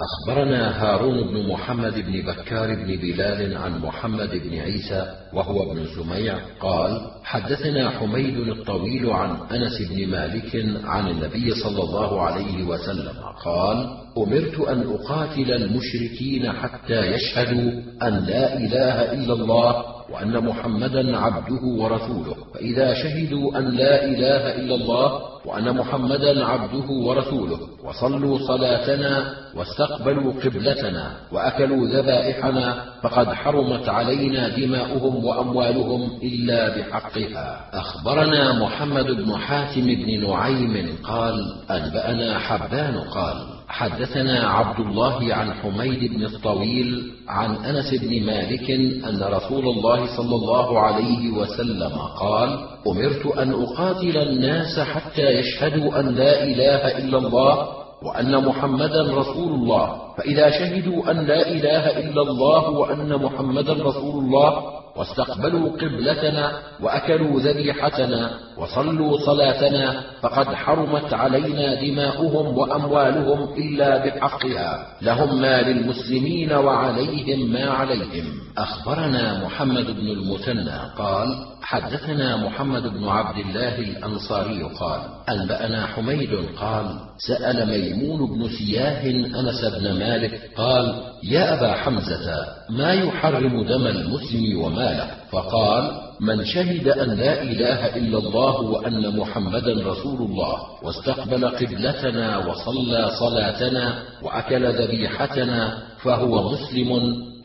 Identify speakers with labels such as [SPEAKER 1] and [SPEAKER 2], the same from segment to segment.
[SPEAKER 1] أخبرنا هارون بن محمد بن بكار بن بلال عن محمد بن عيسى وهو ابن سميع قال: حدثنا حميد الطويل عن أنس بن مالك عن النبي صلى الله عليه وسلم قال: أمرت أن أقاتل المشركين حتى يشهدوا أن لا إله إلا الله وأن محمدا عبده ورسوله. فإذا شهدوا أن لا إله إلا الله وأن محمدا عبده ورسوله وصلوا صلاتنا واستقبلوا قبلتنا وأكلوا ذبائحنا فقد حرمت علينا دماؤهم وأموالهم إلا بحقها. أخبرنا محمد بن حاتم بن نعيم قال أنبأنا حبان قال حدثنا عبد الله عن حميد بن الطويل عن أنس بن مالك أن رسول الله صلى الله عليه وسلم قال أمرت أن أقاتل الناس حتى يشهدوا أن لا إله إلا الله وأن محمدا رسول الله. فإذا شهدوا أن لا إله إلا الله وأن محمدا رسول الله واستقبلوا قبلتنا وأكلوا ذبيحتنا وصلوا صلاتنا فقد حرمت علينا دماؤهم وأموالهم إلا بحقها. لهم ما للمسلمين وعليهم ما عليهم. أخبرنا محمد بن المثنى قال حدثنا محمد بن عبد الله الأنصاري قال أنبأنا حميد قال سأل ميمون بن سياه أنس بن مالك قال يا أبا حمزة ما يحرم دم المسلم وماله؟ فقال من شهد أن لا إله إلا الله وأن محمدا رسول الله واستقبل قبلتنا وصلى صلاتنا وأكل ذبيحتنا فهو مسلم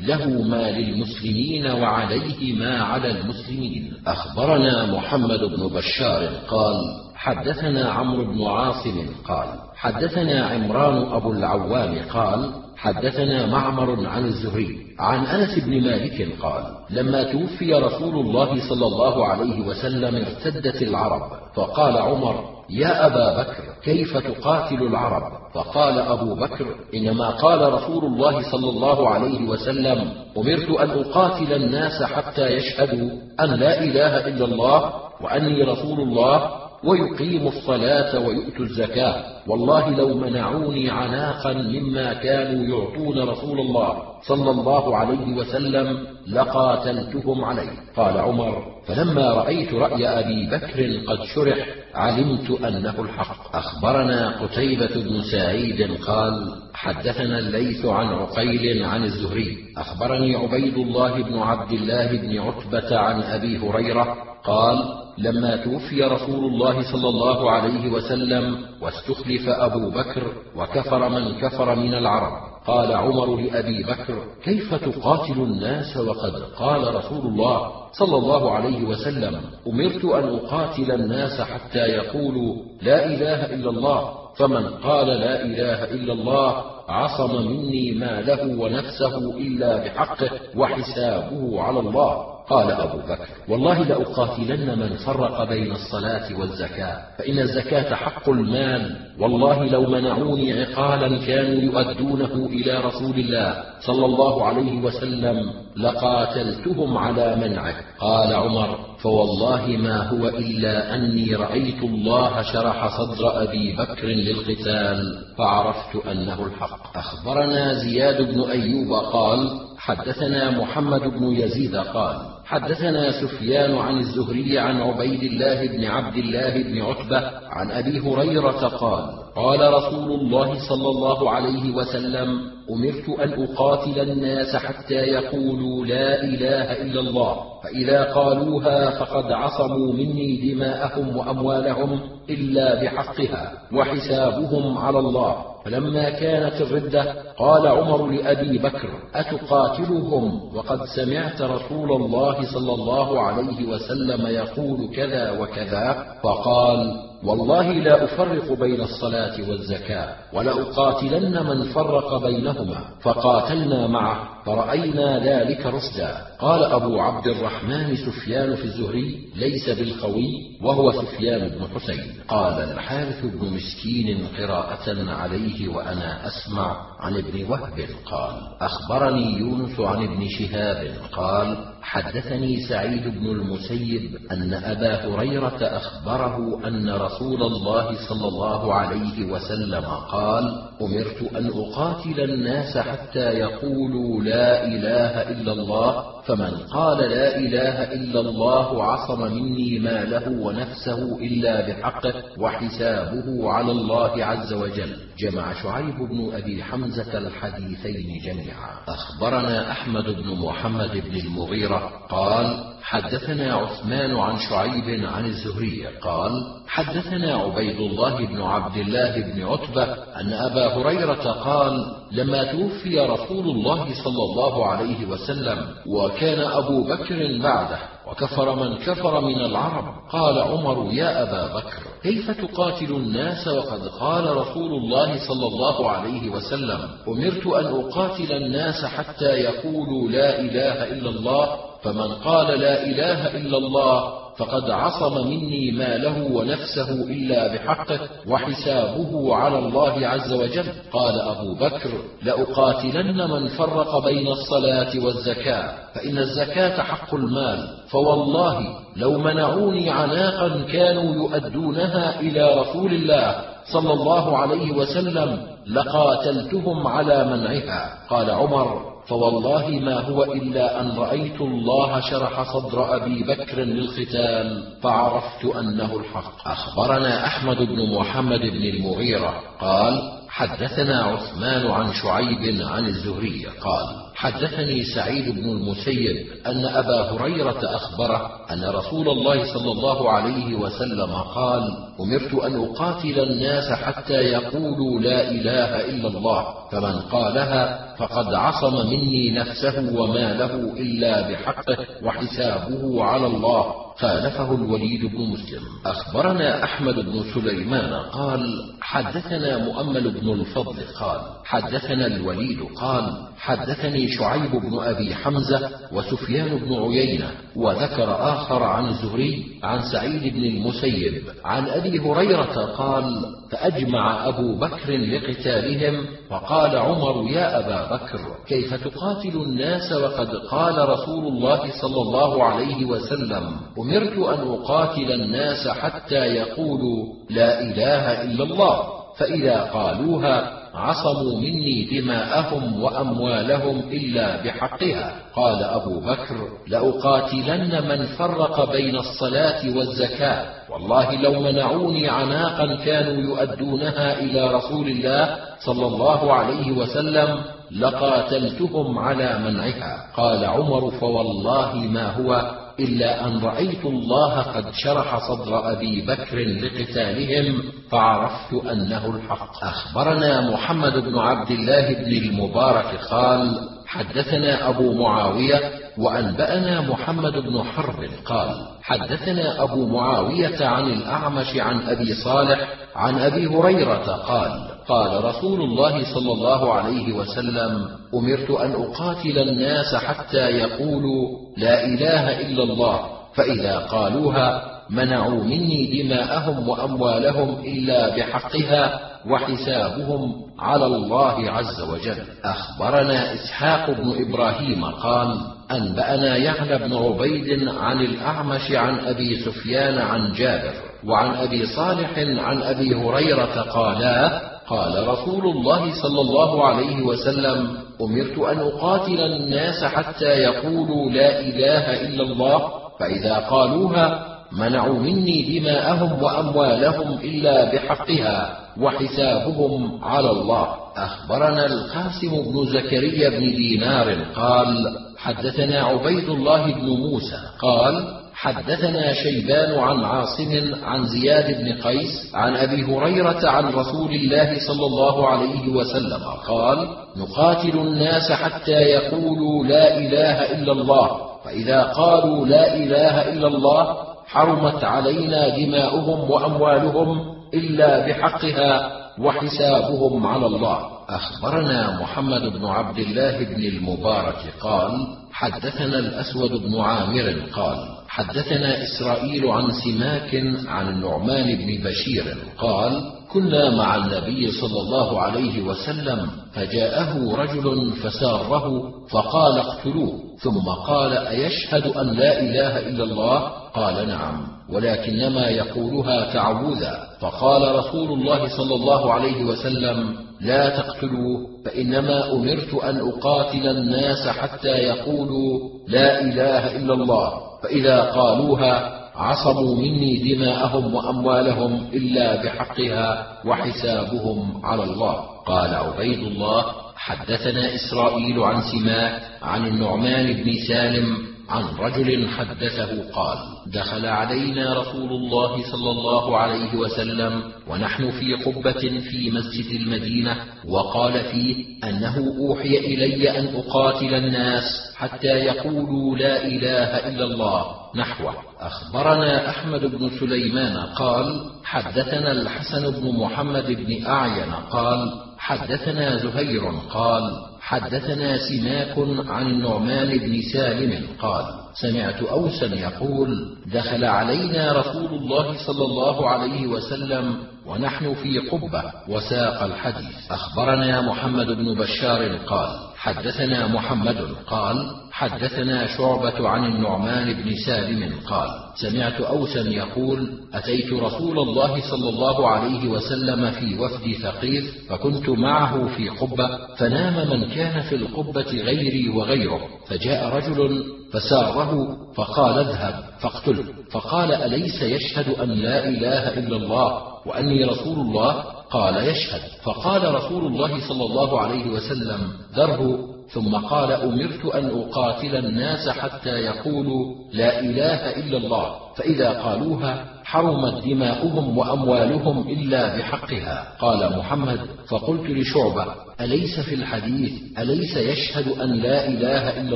[SPEAKER 1] له ما للمسلمين وعليه ما على المسلمين. أخبرنا محمد بن بشار قال حدثنا عمرو بن عاصم قال حدثنا عمران أبو العوام قال حدثنا معمر عن الزهري عن أنس بن مالك قال لما توفي رسول الله صلى الله عليه وسلم ارتدت العرب فقال عمر يا أبا بكر كيف تقاتل العرب؟ فقال أبو بكر إنما قال رسول الله صلى الله عليه وسلم أمرت أن أقاتل الناس حتى يشهدوا أن لا إله إلا الله وأني رسول الله ويقيموا الصلاة ويؤتوا الزكاة. والله لو منعوني عناقا مما كانوا يعطون رسول الله صلى الله عليه وسلم لقاتلتهم عليه. قال عمر فلما رأيت رأي أبي بكر قد شرح علمت أنه الحق. أخبرنا قتيبة بن سعيد قال حدثنا الليث عن عقيل عن الزهري. أخبرني عبيد الله بن عبد الله بن عتبة عن أبي هريرة قال لما توفي رسول الله صلى الله عليه وسلم واستخلف أبو بكر وكفر من كفر من العرب. قال عمر لأبي بكر كيف تقاتل الناس وقد قال رسول الله صلى الله عليه وسلم أمرت أن أقاتل الناس حتى يقولوا لا إله إلا الله فمن قال لا إله إلا الله عصم مني ماله ونفسه إلا بحقه وحسابه على الله. قال أبو بكر والله لأقاتلن من فرق بين الصلاة والزكاة فإن الزكاة حق المال. والله لو منعوني عقالا كانوا يؤدونه إلى رسول الله صلى الله عليه وسلم لقاتلتهم على منعه. قال عمر فوالله ما هو إلا أني رأيت الله شرح صدر أبي بكر للقتال فعرفت أنه الحق. أخبرنا زياد بن أيوب قال حدثنا محمد بن يزيد قال حدثنا سفيان عن الزهري عن عبيد الله بن عبد الله بن عتبة عن أبي هريرة قال قال رسول الله صلى الله عليه وسلم أمرت أن أقاتل الناس حتى يقولوا لا إله إلا الله فإذا قالوها فقد عصموا مني دماءهم وأموالهم إلا بحقها وحسابهم على الله. فلما كانت الردة قال عمر لأبي بكر أتقاتلهم؟ وقد سمعت رسول الله صلى الله عليه وسلم يقول كذا وكذا فقال والله لا أفرق بين الصلاة والزكاة ولأقاتلن من فرق بينهما. فقاتلنا معه فرأينا ذلك رشدا قال أبو عبد الرحمن سفيان في الزهري ليس بالقوي وهو سفيان بن حسين. قال الحارث بن مسكين قراءة عليه وأنا أسمع. عن ابن وهب قال أخبرني يونس عن ابن شهاب قال حدثني سعيد بن المسيب أن أبا هريرة أخبره أن رسول الله صلى الله عليه وسلم قال أمرت أن أقاتل الناس حتى يقولوا لا إله إلا الله فمن قال لا إله إلا الله عصم مني ماله ونفسه إلا بحقه وحسابه على الله عز وجل. جمع شعيب بن أبي حمزه الحديثين جميعا. أخبرنا أحمد بن محمد بن المغيرة قال حدثنا عثمان عن شعيب عن الزهري قال حدثنا عبيد الله بن عبد الله بن عتبة أن أبا هريرة قال لما توفي رسول الله صلى الله عليه وسلم وكان أبو بكر بعده وكفر من كفر من العرب. قال عمر يا أبا بكر كيف تقاتل الناس وقد قال رسول الله صلى الله عليه وسلم أمرت أن أقاتل الناس حتى يقولوا لا إله إلا الله فمن قال لا إله إلا الله فقد عصم مني ماله ونفسه إلا بحقه وحسابه على الله عز وجل. قال أبو بكر لأقاتلن من فرق بين الصلاة والزكاة فإن الزكاة حق المال. فوالله لو منعوني عناقا كانوا يؤدونها إلى رسول الله صلى الله عليه وسلم لقاتلتهم على منعها. قال عمر فوالله ما هو إلا أن رأيت الله شرح صدر أبي بكر للختال فعرفت أنه الحق. أخبرنا أحمد بن محمد بن المغيرة قال حدثنا عثمان عن شعيب عن الزهري قال حدثني سعيد بن المسيب أن أبا هريرة أخبره أن رسول الله صلى الله عليه وسلم قال أمرت أن أقاتل الناس حتى يقولوا لا إله إلا الله فمن قالها فقد عصم مني نفسه وماله إلا بحقه وحسابه على الله خالفه الوليد بن مسلم. أخبرنا أحمد بن سليمان قال حدثنا مؤمل بن الفضل قال حدثنا الوليد قال حدثني شعيب بن أبي حمزة وسفيان بن عيينة وذكر آخر عن الزهري عن سعيد بن المسيب عن أبي هريرة قال فأجمع أبو بكر لقتالهم فقال عمر يا أبا بكر كيف تقاتل الناس وقد قال رسول الله صلى الله عليه وسلم أمرت أن أقاتل الناس حتى يقولوا لا إله إلا الله فإذا قالوها عصموا مني دماءهم وأموالهم إلا بحقها. قال أبو بكر لأقاتلن من فرق بين الصلاة والزكاة. والله لو منعوني عناقا كانوا يؤدونها إلى رسول الله صلى الله عليه وسلم لقاتلتهم على منعها. قال عمر فوالله ما هو. إلا أن رأيت الله قد شرح صدر أبي بكر لقتالهم فعرفت أنه الحق. أخبرنا محمد بن عبد الله بن المبارك قال حدثنا أبو معاوية وأنبأنا محمد بن حرب قال حدثنا أبو معاوية عن الأعمش عن أبي صالح عن أبي هريرة قال قال رسول الله صلى الله عليه وسلم أمرت أن أقاتل الناس حتى يقولوا لا إله إلا الله فإذا قالوها منعوا مني دماءهم وأموالهم إلا بحقها وحسابهم على الله عز وجل. أخبرنا إسحاق بن إبراهيم قال أنبأنا يعلى بن عبيد عن الأعمش عن أبي سفيان عن جابر وعن أبي صالح عن أبي هريرة قالا قال رسول الله صلى الله عليه وسلم أمرت أن أقاتل الناس حتى يقولوا لا إله إلا الله فإذا قالوها منعوا مني دماءهم وأموالهم إلا بحقها وحسابهم على الله. أخبرنا القاسم بن زكريا بن دينار قال حدثنا عبيد الله بن موسى قال حدثنا شيبان عن عاصم عن زياد بن قيس عن أبي هريرة عن رسول الله صلى الله عليه وسلم قال نقاتل الناس حتى يقولوا لا إله إلا الله فإذا قالوا لا إله إلا الله حرمت علينا دماؤهم وأموالهم إلا بحقها وحسابهم على الله. أخبرنا محمد بن عبد الله بن المبارك قال حدثنا الأسود بن عامر قال حدثنا إسرائيل عن سماك عن النعمان بن بشير قال كنا مع النبي صلى الله عليه وسلم فجاءه رجل فساره فقال اقتلوه ثم قال أيشهد أن لا إله إلا الله؟ قال نعم ولكنما يقولها تعوذا. فقال رسول الله صلى الله عليه وسلم لا تقتلوه فإنما أمرت أن أقاتل الناس حتى يقولوا لا إله إلا الله. فإذا قالوها عصموا مني دماءهم وأموالهم إلا بحقها وحسابهم على الله. قال عبيد الله حدثنا إسرائيل عن سماك عن النعمان بن سالم عن رجل حدثه قال دخل علينا رسول الله صلى الله عليه وسلم ونحن في قبة في مسجد المدينة وقال فيه أنه أوحي إلي أن أقاتل الناس حتى يقولوا لا إله إلا الله نحوه. أخبرنا أحمد بن سليمان قال حدثنا الحسن بن محمد بن أعين قال حدثنا زهير قال حدثنا سماك عن النعمان بن سالم قال سمعت أوسا يقول دخل علينا رسول الله صلى الله عليه وسلم ونحن في قبة وساق الحديث. أخبرنا محمد بن بشار قال حدثنا محمد قال حدثنا شعبة عن النعمان بن سالم قال: سمعت أوسا يقول: أتيت رسول الله صلى الله عليه وسلم في وفد ثقيف فكنت معه في قبة فنام من كان في القبة غيري وغيره فجاء رجل فساره فقال اذهب فاقتله فقال أليس يشهد أن لا إله إلا الله وأني رسول الله؟ قال يشهد. فقال رسول الله صلى الله عليه وسلم ذره ثم قال أمرت أن أقاتل الناس حتى يقولوا لا إله إلا الله. فإذا قالوها حرمت دماؤهم وأموالهم إلا بحقها. قال محمد فقلت لشعبة أليس في الحديث أليس يشهد أن لا إله إلا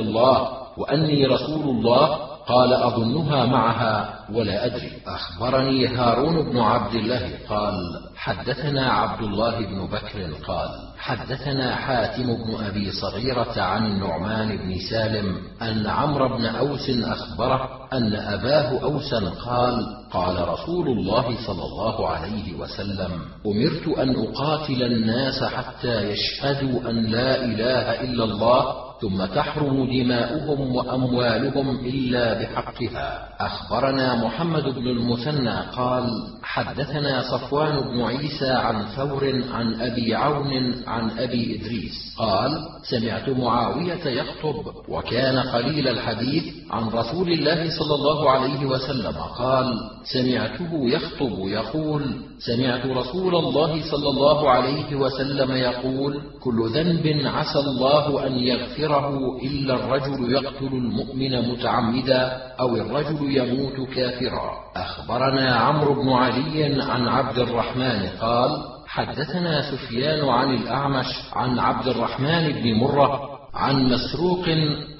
[SPEAKER 1] الله وأني رسول الله؟ قال أظنها معها ولا أدري. أخبرني هارون بن عبد الله قال حدثنا عبد الله بن بكر قال حدثنا حاتم بن أبي صغيرة عن النعمان بن سالم أن عمرو بن أوس أخبره أن أباه أوسا قال قال رسول الله صلى الله عليه وسلم أمرت أن أقاتل الناس حتى يشهدوا أن لا إله إلا الله ثم تحرم دماؤهم وأموالهم إلا بحقها. أخبرنا محمد بن المثنى قال حدثنا صفوان بن عيسى عن ثور عن أبي عون عن أبي إدريس قال سمعت معاوية يخطب وكان قليل الحديث عن رسول الله صلى الله عليه وسلم قال سمعته يخطب يقول سمعت رسول الله صلى الله عليه وسلم يقول كل ذنب عسى الله أن يغفره إلا الرجل يقتل المؤمن متعمدا أو الرجل يموت كافرا. أخبرنا عمرو بن علي عن عبد الرحمن قال حدثنا سفيان عن الأعمش عن عبد الرحمن بن مرة عن مسروق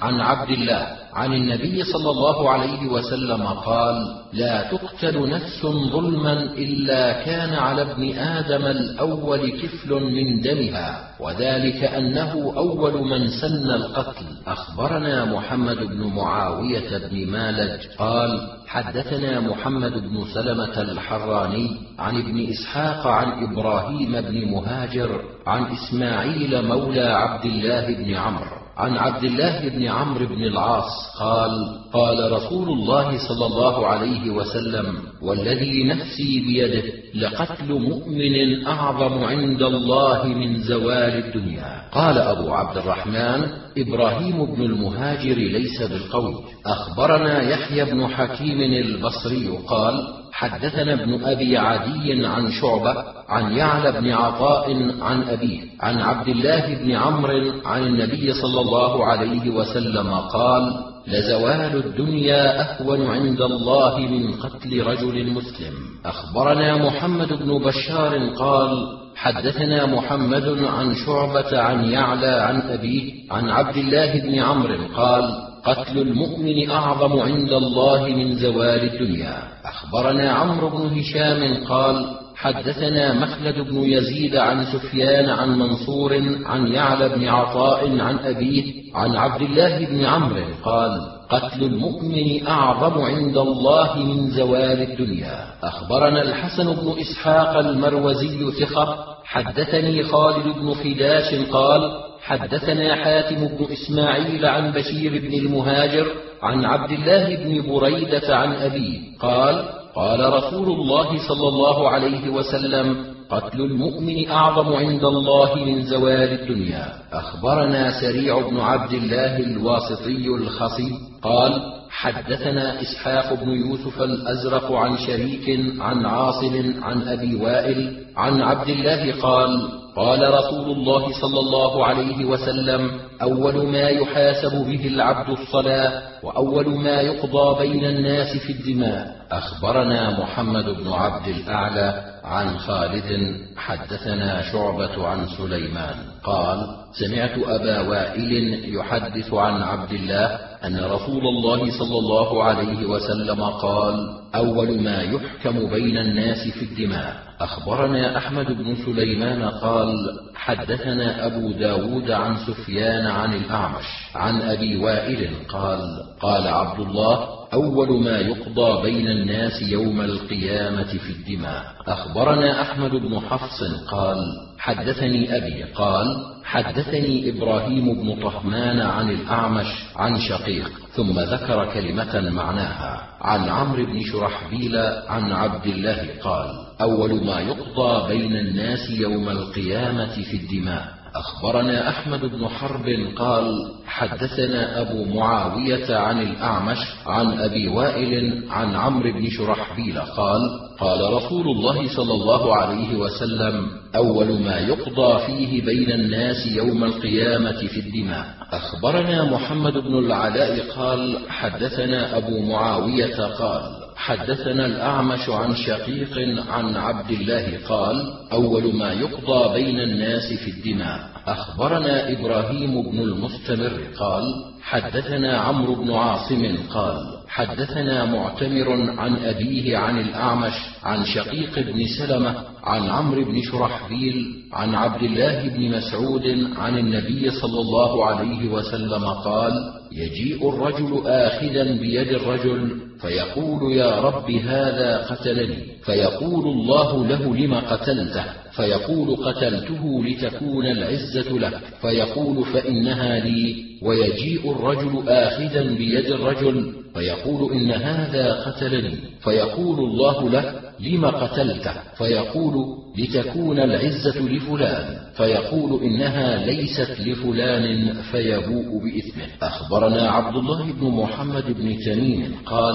[SPEAKER 1] عن عبد الله عن النبي صلى الله عليه وسلم قال لا تقتل نفس ظلما إلا كان على ابن آدم الأول كفل من دمها وذلك أنه أول من سن القتل. أخبرنا محمد بن معاوية بن مالج قال حدثنا محمد بن سلمة الحراني عن ابن إسحاق عن إبراهيم بن مهاجر عن إسماعيل مولى عبد الله بن عمرو عن عبد الله بن عمرو بن العاص قال قال رسول الله صلى الله عليه وسلم والذي نفسي بيده لقتل مؤمن أعظم عند الله من زوال الدنيا. قال أبو عبد الرحمن إبراهيم بن المهاجر ليس بالقوي أخبرنا يحيى بن حكيم البصري قال حدثنا ابن أبي عدي عن شعبة عن يعلى بن عطاء عن أبيه عن عبد الله بن عمرو عن النبي صلى الله عليه وسلم قال لزوال الدنيا أهون عند الله من قتل رجل مسلم. أخبرنا محمد بن بشار قال حدثنا محمد عن شعبة عن يعلى عن أبيه عن عبد الله بن عمرو قال قتل المؤمن أعظم عند الله من زوال الدنيا. أخبرنا عمرو بن هشام قال حدثنا مخلد بن يزيد عن سفيان عن منصور عن يعلى بن عطاء عن أبيه عن عبد الله بن عمرو قال قتل المؤمن أعظم عند الله من زوال الدنيا. أخبرنا الحسن بن إسحاق المروزي ثقة. حدثني خالد بن خداش قال حدثنا حاتم بن إسماعيل عن بشير بن المهاجر عن عبد الله بن بريدة عن أبيه قال قال رسول الله صلى الله عليه وسلم قتل المؤمن أعظم عند الله من زوال الدنيا. أخبرنا سريع بن عبد الله الواسطي الخصي قال حدثنا إسحاق بن يوسف الأزرق عن شريك عن عاصم عن أبي وائل عن عبد الله قال قال رسول الله صلى الله عليه وسلم أول ما يحاسب به العبد الصلاة وأول ما يقضى بين الناس في الدماء أخبرنا محمد بن عبد الأعلى عن خالد حدثنا شعبة عن سليمان. قال سمعت أبا وائل يحدث عن عبد الله أن رسول الله صلى الله عليه وسلم قال أول ما يحكم بين الناس في الدماء. أخبرنا أحمد بن سليمان قال حدثنا أبو داود عن سفيان عن الأعمش عن أبي وائل قال قال عبد الله أول ما يقضى بين الناس يوم القيامة في الدماء. أخبرنا أحمد بن حفص قال حدثني أبي قال حدثني إبراهيم بن طهمان عن الأعمش عن شقيق ثم ذكر كلمة معناها عن عمرو بن شرحبيل عن عبد الله قال أول ما يقضى بين الناس يوم القيامة في الدماء. أخبرنا أحمد بن حرب قال حدثنا أبو معاوية عن الأعمش عن أبي وائل عن عمرو بن شرحبيل قال قال رسول الله صلى الله عليه وسلم أول ما يقضى فيه بين الناس يوم القيامة في الدماء. أخبرنا محمد بن العلاء قال حدثنا أبو معاوية قال حدثنا الأعمش عن شقيق عن عبد الله قال أول ما يقضى بين الناس في الدماء. أخبرنا إبراهيم بن المستمر قال حدثنا عمرو بن عاصم قال حدثنا معتمر عن أبيه عن الأعمش عن شقيق بن سلمة عن عمرو بن شرحبيل عن عبد الله بن مسعود عن النبي صلى الله عليه وسلم قال يجيء الرجل آخذا بيد الرجل فيقول يا رب هذا قتلني. فيقول الله له لم قتلته؟ فيقول قتلته لتكون العزة لك. فيقول فإنها لي ويجيء الرجل آخذا بيد الرجل فيقول إن هذا قتلني. فيقول الله له لم قتلته؟ فيقول لتكون العزة لفلان. فيقول إنها ليست لفلان فيبوء بإثمه. أخبرنا عبد الله بن محمد بن تميم قال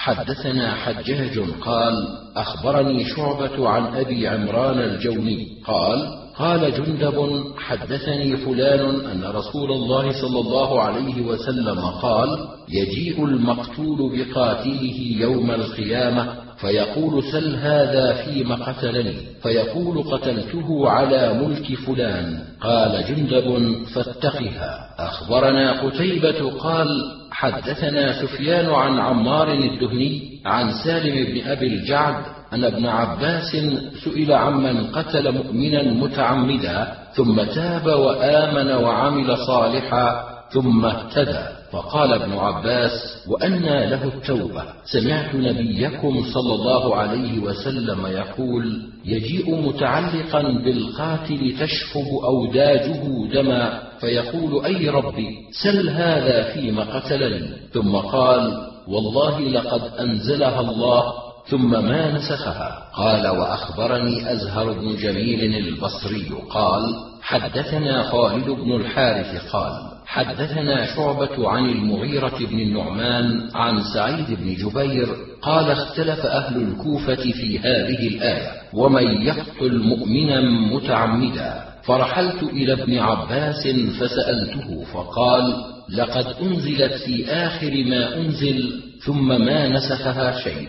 [SPEAKER 1] حدثنا حجاج قال أخبرني شعبة عن أبي عمران الجوني قال قال جندب حدثني فلان أن رسول الله صلى الله عليه وسلم قال يجيء المقتول بقاتله يوم القيامة فيقول سل هذا فيم قتلني فيقول قتلته على ملك فلان. قال جندب فاتقها. أخبرنا قتيبة قال حدثنا سفيان عن عمار الدهني عن سالم بن أبي الجعد أن ابن عباس سئل عمن قتل مؤمنا متعمدا ثم تاب وآمن وعمل صالحا ثم اهتدى. فقال ابن عباس وأنى له التوبة. سمعت نبيكم صلى الله عليه وسلم يقول يجيء متعلقا بالقاتل تشفب أوداجه دما فيقول أي ربي سل هذا فيم قتلني. ثم قال والله لقد أنزلها الله ثم ما نسخها. قال وأخبرني أزهر بن جميل البصري قال حدثنا خالد بن الحارث قال حدثنا شعبة عن المغيرة بن النعمان عن سعيد بن جبير قال اختلف أهل الكوفة في هذه الآية ومن يقتل مؤمنا متعمدا. فرحلت إلى ابن عباس فسألته فقال لقد أنزلت في آخر ما أنزل ثم ما نسخها شيء.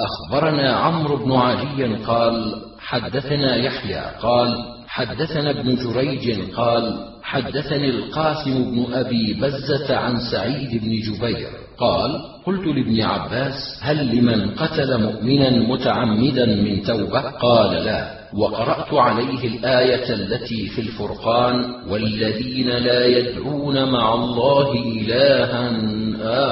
[SPEAKER 1] أخبرنا عمرو بن علي قال حدثنا يحيى قال حدثنا ابن جريج قال حدثني القاسم بن أبي بزة عن سعيد بن جبير قال قلت لابن عباس هل لمن قتل مؤمنا متعمدا من توبة؟ قال لا وقرأت عليه الآية التي في الفرقان والذين لا يدعون مع الله إلها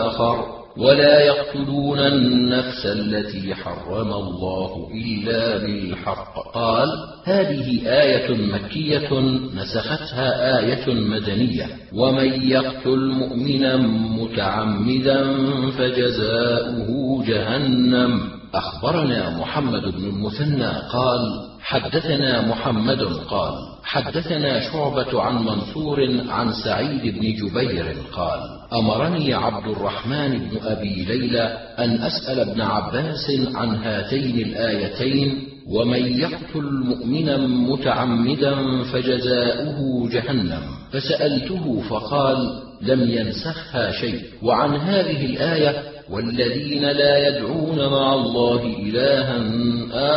[SPEAKER 1] آخر. ولا يقتلون النفس التي حرم الله إلا بالحق. قال هذه آية مكية نسختها آية مدنية. ومن يقتل مؤمنا متعمدا فجزاؤه جهنم. أخبرنا محمد بن المثنى قال حدثنا محمد قال حدثنا شعبة عن منصور عن سعيد بن جبير قال أمرني عبد الرحمن بن أبي ليلى أن أسأل ابن عباس عن هاتين الآيتين ومن يقتل مؤمنا متعمدا فجزاؤه جهنم. فسألته فقال لم ينسخها شيء. وعن هذه الآية والذين لا يدعون مع الله إلها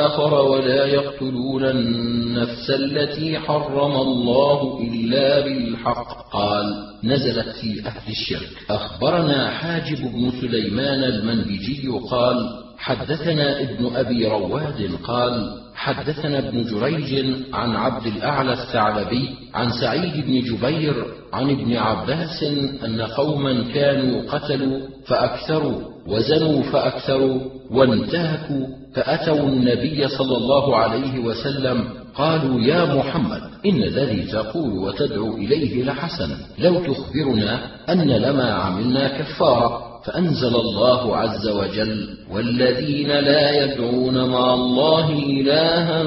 [SPEAKER 1] آخر ولا يقتلون النفس التي حرم الله إلا بالحق. قال نزلت في أهل الشرك. أخبرنا حاجب بن سليمان المنبجي قال حدثنا ابن أبي رواد قال حدثنا ابن جريج عن عبد الأعلى الثعلبي عن سعيد بن جبير عن ابن عباس أن قوما كانوا قتلوا فأكثروا وزنوا فأكثروا وانتهكوا فأتوا النبي صلى الله عليه وسلم قالوا يا محمد إن الذي تقول وتدعو إليه لحسن لو تخبرنا أن لما عملنا كفارة. فأنزل الله عز وجل والذين لا يدعون مع الله إلها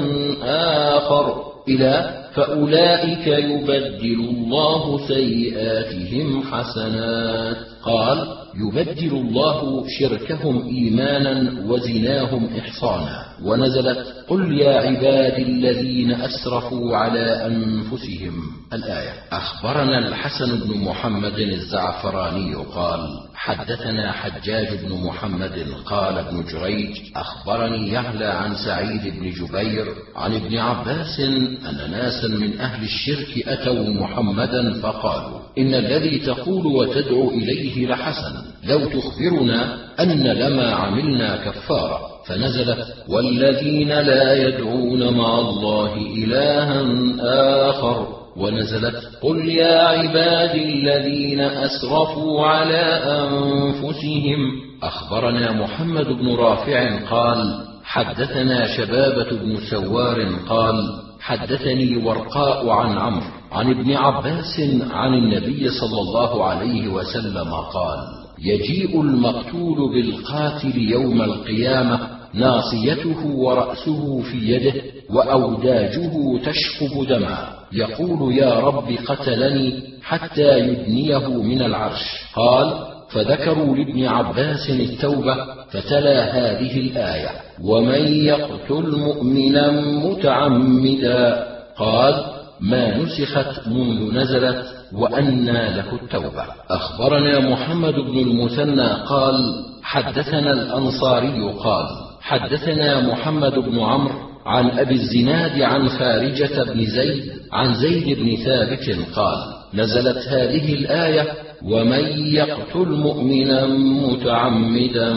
[SPEAKER 1] آخر إلى فأولئك يبدل الله سيئاتهم حسنات. قال يبدل الله شركهم إيمانا وزناهم إحصانا. ونزلت قل يا عبادي الذين أسرفوا على أنفسهم. الآية. أخبرنا الحسن بن محمد الزعفراني قال حدثنا حجاج بن محمد قال ابن جريج أخبرني يعلى عن سعيد بن جبير عن ابن عباس أن ناسا من أهل الشرك أتوا محمدا فقالوا إن الذي تقول وتدعو إليه لحسن لو تخبرنا أن لما عملنا كفارة فنزلت والذين لا يدعون مع الله إلها آخر ونزلت قل يا عبادي الذين أسرفوا على أنفسهم أخبرنا محمد بن رافع قال حدثنا شبابة بن سوار قال حدثني ورقاء عن عمرو عن ابن عباس عن النبي صلى الله عليه وسلم قال يجيء المقتول بالقاتل يوم القيامة ناصيته ورأسه في يده وأوداجه تشفب دما. يقول يا رب قتلني حتى يدنيه من العرش. قال فذكروا لابن عباس التوبة فتلا هذه الآية ومن يقتل مؤمنا متعمدا؟ قال ما نسخت منذ نزلت وأنى له التوبة. أخبرنا محمد بن المثنى قال حدثنا الأنصاري قال حدثنا محمد بن عمرو عن أبي الزناد عن خارجة بن زيد عن زيد بن ثابت قال نزلت هذه الآية ومن يقتل مؤمنا متعمدا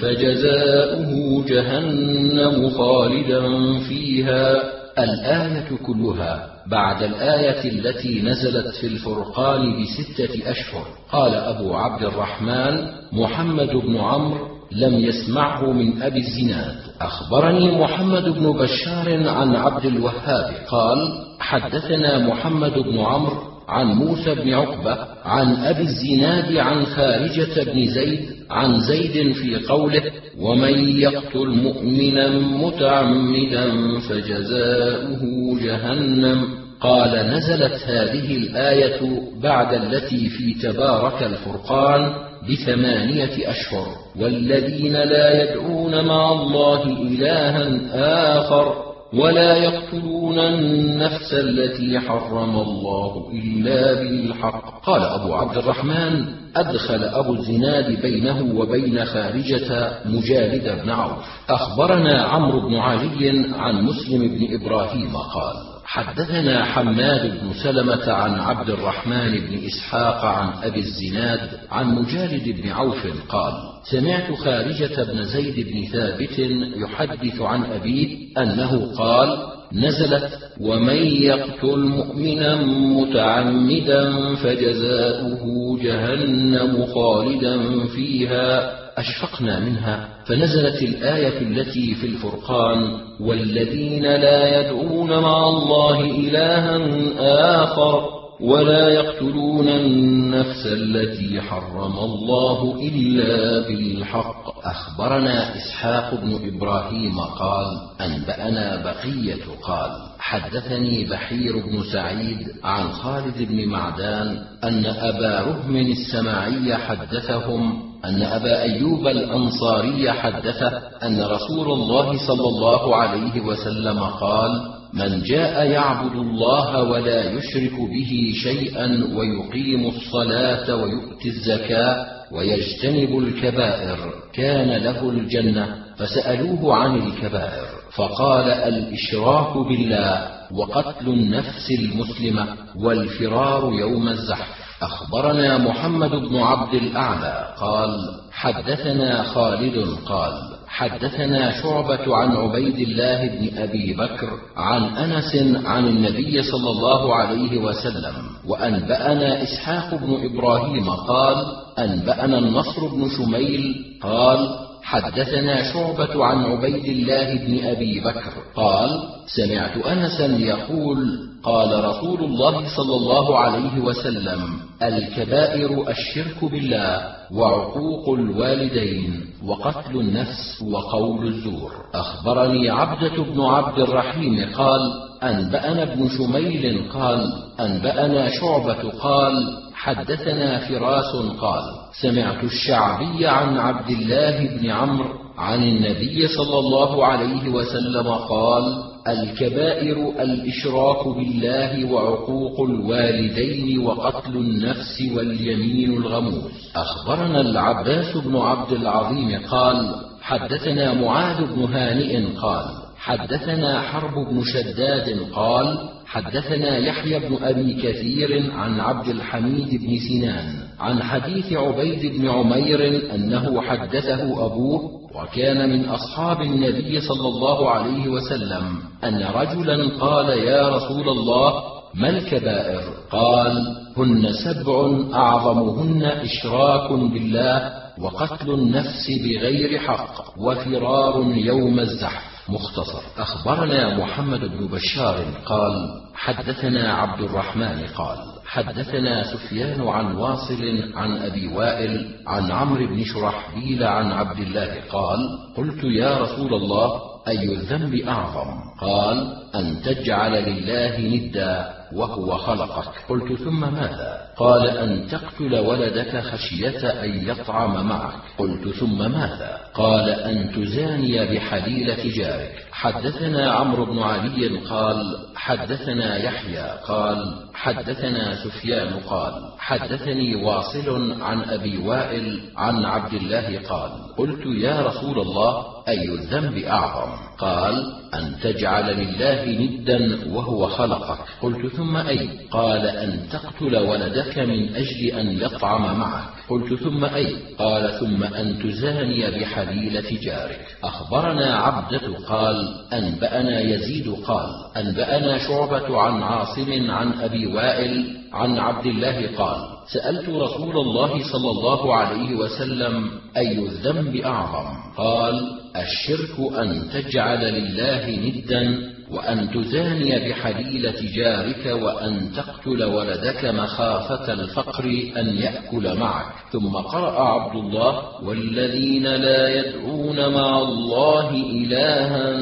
[SPEAKER 1] فجزاؤه جهنم خالدا فيها. الآية كلها بعد الآية التي نزلت في الفرقان بستة أشهر. قال أبو عبد الرحمن محمد بن عمرو لم يسمعه من أبي الزناد. أخبرني محمد بن بشار عن عبد الوهاب. قال حدثنا محمد بن عمرو عن موسى بن عقبة عن أبي الزناد عن خارجة بن زيد عن زيد في قوله ومن يقتل مؤمنا متعمدا فجزاؤه جهنم قال نزلت هذه الآية بعد التي في تبارك الفرقان بثمانية أشهر والذين لا يدعون مع الله إلها آخر ولا يقتلون النفس التي حرم الله إلا بالحق. قال أبو عبد الرحمن أدخل أبو الزناد بينه وبين خارجة مجالد بن عوف. أخبرنا عمرو بن علي عن مسلم بن إبراهيم قال حدثنا حماد بن سلمة عن عبد الرحمن بن إسحاق عن أبي الزناد عن مجالد بن عوف قال سمعت خارجة بن زيد بن ثابت يحدث عن أبيه أنه قال نزلت ومن يقتل مؤمنا متعمدا فجزاؤه جهنم خالدا فيها أشفقنا منها. فنزلت الآية التي في الفرقان والذين لا يدعون مع الله إلها آخر ولا يقتلون النفس التي حرم الله إلا بالحق. أخبرنا إسحاق بن إبراهيم قال أنبأنا بقية قال حدثني بحير بن سعيد عن خالد بن معدان أن أبا رهم السماعي حدثهم أن أبا أيوب الأنصاري حدثه أن رسول الله صلى الله عليه وسلم قال: من جاء يعبد الله ولا يشرك به شيئا ويقيم الصلاة ويؤتي الزكاة ويجتنب الكبائر كان له الجنة فسألوه عن الكبائر فقال الإشراك بالله وقتل النفس المسلمة والفرار يوم الزحف. أخبرنا محمد بن عبد الأعلى قال حدثنا خالد قال حدثنا شعبة عن عبيد الله بن أبي بكر عن أنس عن النبي صلى الله عليه وسلم وأنبأنا إسحاق بن إبراهيم قال أنبأنا النصر بن شميل قال حدثنا شعبة عن عبيد الله بن أبي بكر. قال سمعت أنسا يقول قال رسول الله صلى الله عليه وسلم الكبائر الشرك بالله وعقوق الوالدين وقتل النفس وقول الزور. أخبرني عبدة بن عبد الرحيم قال أنبأنا ابن شميل قال أنبأنا شعبة قال حدثنا فراس قال سمعت الشعبي عن عبد الله بن عمرو عن النبي صلى الله عليه وسلم قال الكبائر الإشراك بالله وعقوق الوالدين وقتل النفس واليمين الغموس. أخبرنا العباس بن عبد العظيم قال حدثنا معاذ بن هانئ قال حدثنا حرب بن شداد قال حدثنا يحيى بن أبي كثير عن عبد الحميد بن سنان عن حديث عبيد بن عمير أنه حدثه أبوه وكان من أصحاب النبي صلى الله عليه وسلم أن رجلا قال يا رسول الله ما الكبائر؟ قال هن سبع أعظمهن إشراك بالله وقتل النفس بغير حق وفرار يوم الزحف. مختصر. أخبرنا محمد بن بشار قال حدثنا عبد الرحمن قال حدثنا سفيان عن واصل عن أبي وائل عن عمرو بن شرحبيل عن عبد الله قال قلت يا رسول الله أي الذنب أعظم؟ قال أن تجعل لله ندا وهو خلقك. قلت ثم ماذا؟ قال أن تقتل ولدك خشية أن يطعم معك. قلت ثم ماذا؟ قال أن تزاني بحليلة جارك حدثنا عمرو بن علي قال حدثنا يحيى قال حدثنا سفيان قال حدثني واصل عن أبي وائل عن عبد الله قال قلت يا رسول الله أي الذنب أعظم؟ قال أن تجعل لله ندا وهو خلقك قلت ثم أي؟ قال أن تقتل ولدك من أجل أن يطعم معك. قلت ثم أي؟ قال ثم أن تزاني بحليله جارك أخبرنا عبدة قال أنبأنا يزيد قال أنبأنا شعبة عن عاصم عن أبي وائل عن عبد الله قال سألت رسول الله صلى الله عليه وسلم أي الذنب أعظم؟ قال الشرك أن تجعل لله ندا وأن تزاني بحليله جارك وأن تقتل ولدك مخافة الفقر أن يأكل معك. ثم قرأ عبد الله والذين لا يدعون مع الله إلها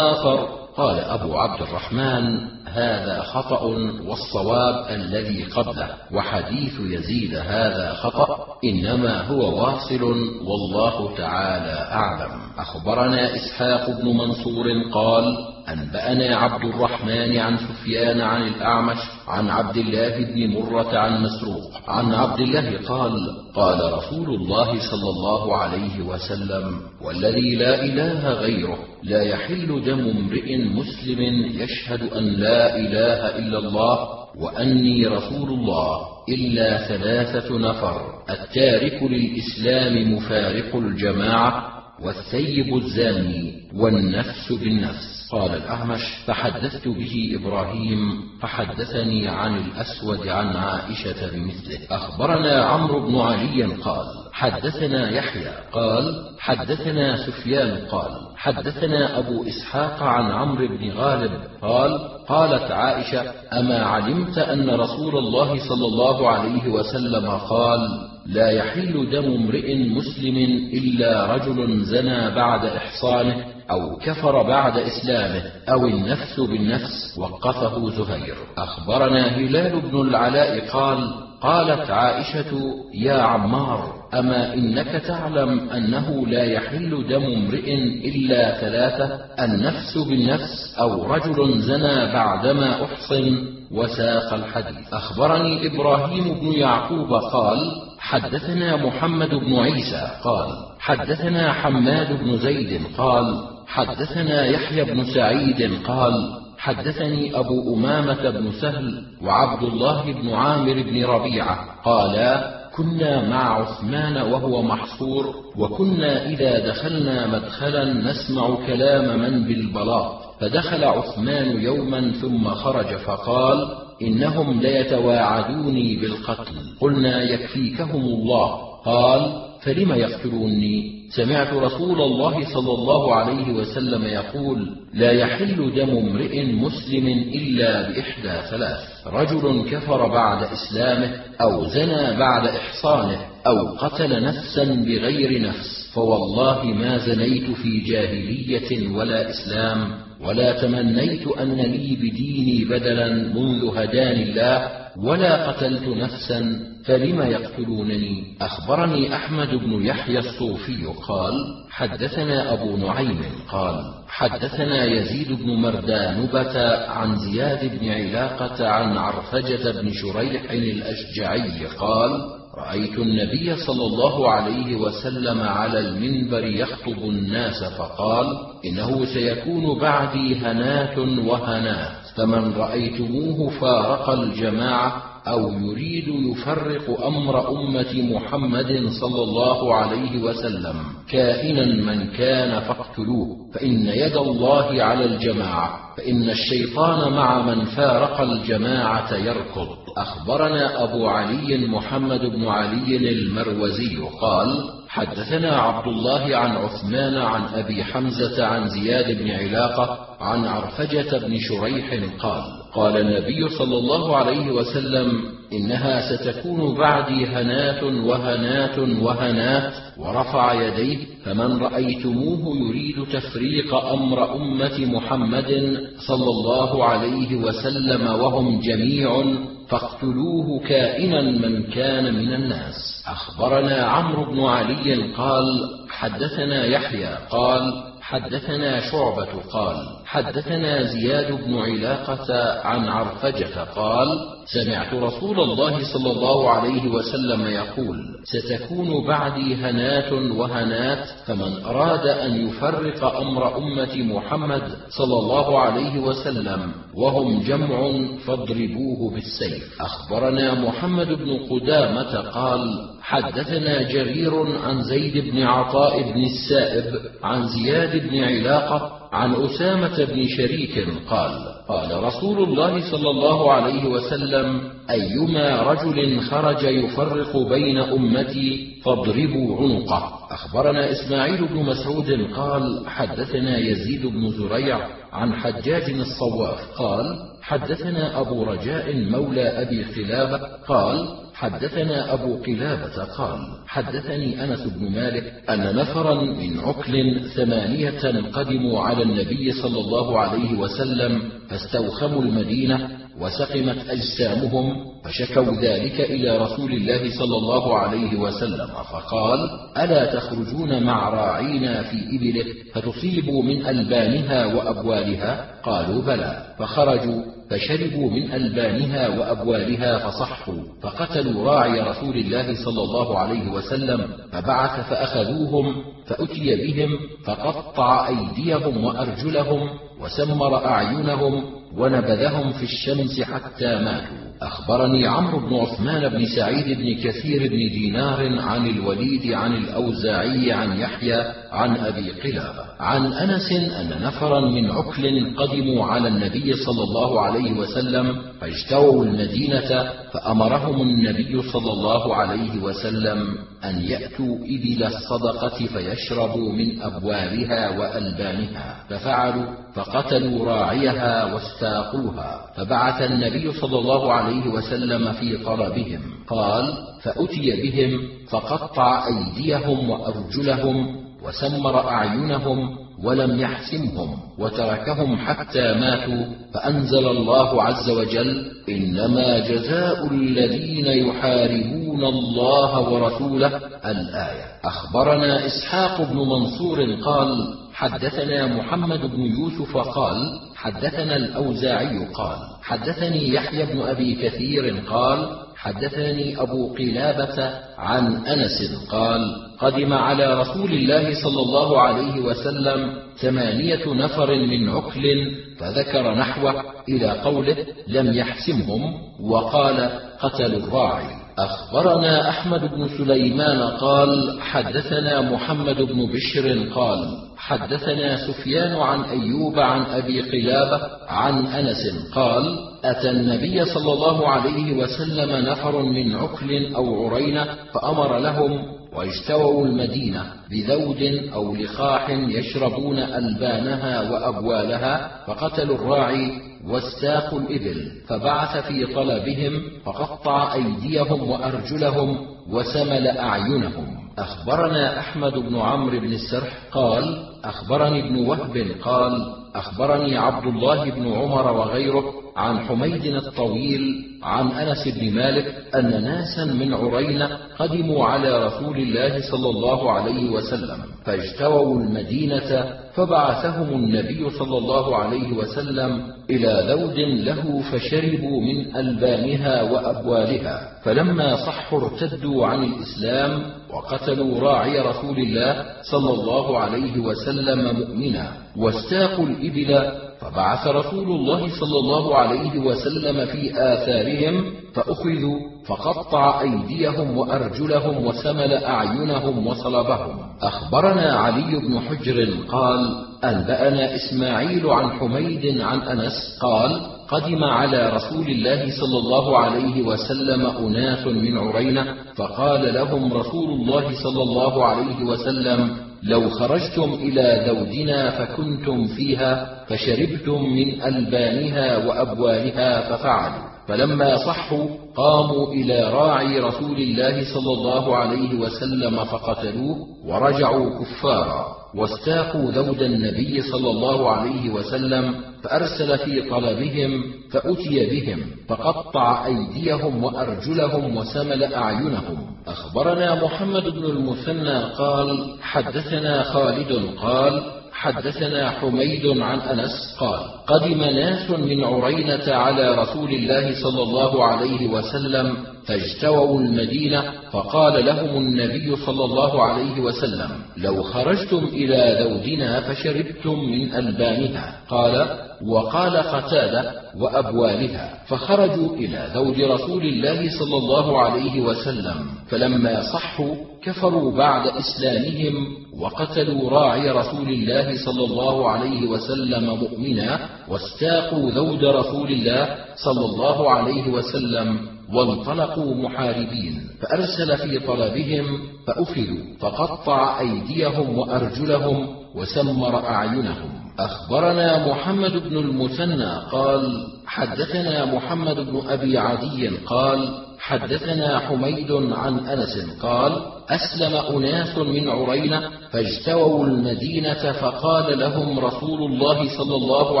[SPEAKER 1] آخر قال أبو عبد الرحمن هذا خطأ والصواب الذي قبله وحديث يزيد هذا خطأ إنما هو واصل والله تعالى أعلم. أخبرنا إسحاق بن منصور قال أنبأنا عبد الرحمن عن سفيان عن الأعمش عن عبد الله بن مرة عن مسروق عن عبد الله قال قال رسول الله صلى الله عليه وسلم والذي لا إله غيره لا يحل دم امرئ مسلم يشهد أن لا إله إلا الله وأني رسول الله إلا ثلاثة نفر التارك للإسلام مفارق الجماعة والثيب الزاني والنفس بالنفس. قال الأعمش فحدثت به إبراهيم فحدثني عن الأسود عن عائشة بمثله. أخبرنا عمرو بن علي قال حدثنا يحيى. قال حدثنا سفيان. قال حدثنا أبو إسحاق عن عمرو بن غالب. قال قالت عائشة أما علمت أن رسول الله صلى الله عليه وسلم قال لا يحل دم امرئ مسلم إلا رجل زنى بعد إحصانه أو كفر بعد إسلامه أو النفس بالنفس وقفه زهير. أخبرنا هلال بن العلاء قال قالت عائشة يا عمار أما إنك تعلم أنه لا يحل دم امرئ إلا ثلاثة النفس بالنفس أو رجل زنى بعدما أحصن؟ وساق الحديث. أخبرني إبراهيم بن يعقوب قال حدثنا محمد بن عيسى قال حدثنا حماد بن زيد قال حدثنا يحيى بن سعيد قال حدثني أبو أمامة بن سهل وعبد الله بن عامر بن ربيعة قالا كنا مع عثمان وهو محصور وكنا إذا دخلنا مدخلا نسمع كلام من بالبلاط فدخل عثمان يوما ثم خرج فقال إنهم ليتواعدوني بالقتل. قلنا يكفيكهم الله. قال فلم يقتلوني؟ سمعت رسول الله صلى الله عليه وسلم يقول لا يحل دم امرئ مسلم إلا بإحدى ثلاث. رجل كفر بعد إسلامه أو زنى بعد إحصانه. أو قتل نفسا بغير نفس فوالله ما زنيت في جاهلية ولا إسلام ولا تمنيت أن لي بديني بدلا منذ هداني الله ولا قتلت نفسا فلم يقتلونني؟ أخبرني أحمد بن يحيى الصوفي قال حدثنا أبو نعيم قال حدثنا يزيد بن مردانبة عن زياد بن علاقة عن عرفجة بن شريح الأشجعي قال رأيت النبي صلى الله عليه وسلم على المنبر يخطب الناس فقال إنه سيكون بعدي هنات وهنات فمن رأيتموه فارق الجماعة أو يريد يفرق أمر أمة محمد صلى الله عليه وسلم. كائنا من كان فاقتلوه فإن يد الله على الجماعة. فإن الشيطان مع من فارق الجماعة يركض. أخبرنا أبو علي محمد بن علي المروزي قال حدثنا عبد الله عن عثمان عن أبي حمزة عن زياد بن علاقة عن عرفجة بن شريح قال قال النبي صلى الله عليه وسلم إنها ستكون بعدي هنات وهنات وهنات ورفع يديه فمن رأيتموه يريد تفريق أمر أمة محمد صلى الله عليه وسلم وهم جميع فاقتلوه كائنا من كان من الناس. أخبرنا عمرو بن علي قال حدثنا يحيى قال حدثنا شعبة قال حدثنا زياد بن علاقة عن عرفجة قال سمعت رسول الله صلى الله عليه وسلم يقول ستكون بعدي هنات وهنات فمن أراد أن يفرق أمر أمة محمد صلى الله عليه وسلم وهم جمع فاضربوه بالسيف. أخبرنا محمد بن قدامة قال حدثنا جرير عن زيد بن عطاء بن السائب عن زياد بن علاقة عن أسامة بن شريك قال قال رسول الله صلى الله عليه وسلم أيما رجل خرج يفرق بين أمتي فاضربوا عنقه. أخبرنا إسماعيل بن مسعود قال حدثنا يزيد بن زريع عن حجاج الصواف قال حدثنا أبو رجاء مولى أبي خلابة قال حدثنا أبو قلابة قال حدثني أنس بن مالك أن نفرا من عكل ثمانية قدموا على النبي صلى الله عليه وسلم فاستوخموا المدينة وسقمت أجسامهم فشكوا ذلك إلى رسول الله صلى الله عليه وسلم فقال ألا تخرجون مع راعينا في إبله فتصيبوا من ألبانها وأبوالها؟ قالوا بلى. فخرجوا فشربوا من ألبانها وأبوالها فصحوا فقتلوا راعي رسول الله صلى الله عليه وسلم فبعث فأخذوهم فأتي بهم فقطع أيديهم وأرجلهم وسمر أعينهم ونبذهم في الشمس حتى ماتوا. أخبرني عمرو بن عثمان بن سعيد بن كثير بن دينار عن الوليد عن الأوزاعي عن يحيى عن أبي قلابة. عن أنس أن نفرا من عكل قدموا على النبي صلى الله عليه وسلم فاجتووا المدينة فأمرهم النبي صلى الله عليه وسلم أن يأتوا إبل الصدقة فيشربوا من أبوابها وألبانها. ففعلوا فقتلوا راعيها واستاقوها فبعث النبي صلى الله عليه وسلم في طلبهم. قال فأتي بهم فقطع أيديهم وأرجلهم وسمر أعينهم ولم يحسمهم وتركهم حتى ماتوا فأنزل الله عز وجل إنما جزاء الذين يحاربون الله ورسوله. الآية. أخبرنا إسحاق بن منصور قال حدثنا محمد بن يوسف قال حدثنا الأوزاعي قال حدثني يحيى بن أبي كثير قال حدثني أبو قلابة عن أنس قال قدم على رسول الله صلى الله عليه وسلم ثمانية نفر من عقل فذكر نحوه إلى قوله لم يحسمهم وقال قتلوا الراعي. أخبرنا أحمد بن سليمان قال حدثنا محمد بن بشر قال حدثنا سفيان عن أيوب عن أبي قلابة عن أنس قال أتى النبي صلى الله عليه وسلم نفر من عقل أو عرينة فأمر لهم واجتووا المدينة بذود أو لخاح يشربون ألبانها وأبوالها فقتلوا الراعي واستاقوا الإبل فبعث في طلبهم فقطع أيديهم وأرجلهم وسمل أعينهم. أخبرنا أحمد بن عمرو بن السرح قال أخبرني ابن وهب قال أخبرني عبد الله بن عمر وغيره عن حميد الطويل عن أنس بن مالك أن ناسا من عرينة قدموا على رسول الله صلى الله عليه وسلم فاجتووا المدينة فبعثهم النبي صلى الله عليه وسلم إلى ذود له فشربوا من ألبانها وأبوالها فلما صحوا ارتدوا عن الإسلام وقتلوا راعي رسول الله صلى الله عليه وسلم مؤمنا واستاقوا الإبل فبعث رسول الله صلى الله عليه وسلم في آثارهم فأخذوا فقطع أيديهم وأرجلهم وسمل أعينهم وصلبهم. أخبرنا علي بن حجر قال أنبأنا إسماعيل عن حميد عن أنس قال قدم على رسول الله صلى الله عليه وسلم أناس من عرينة فقال لهم رسول الله صلى الله عليه وسلم لو خرجتم إلى ذودنا فكنتم فيها فشربتم من ألبانها وأبوالها ففعلوا. فلما صحوا قاموا إلى راعي رسول الله صلى الله عليه وسلم فقتلوه ورجعوا كفارا. واستاقوا ذود النبي صلى الله عليه وسلم فأرسل في طلبهم فأتي بهم فقطع أيديهم وأرجلهم وسمل أعينهم. أخبرنا محمد بن المثنى قال حدثنا خالد قال حدثنا حميد عن أنس قال قدم ناس من عرينة على رسول الله صلى الله عليه وسلم فاجتووا المدينة فقال لهم النبي صلى الله عليه وسلم لو خرجتم إلى ذودنا فشربتم من ألبانها. قال وقال قتادة وأبوالها فخرجوا إلى ذود رسول الله صلى الله عليه وسلم فلما صحوا كفروا بعد إسلامهم وقتلوا راعي رسول الله صلى الله عليه وسلم مؤمنا واستاقوا ذود رسول الله صلى الله عليه وسلم وانطلقوا محاربين فأرسل في طلبهم فأخذوا فقطع أيديهم وأرجلهم وسمر أعينهم. أخبرنا محمد بن المثنى قال حدثنا محمد بن أبي عدي قال حدثنا حميد عن أنس قال أسلم أناس من عرينة فاجتووا المدينة فقال لهم رسول الله صلى الله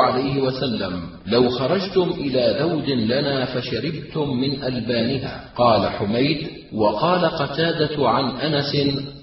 [SPEAKER 1] عليه وسلم لو خرجتم إلى ذود لنا فشربتم من ألبانها. قال حميد وقال قتادة عن أنس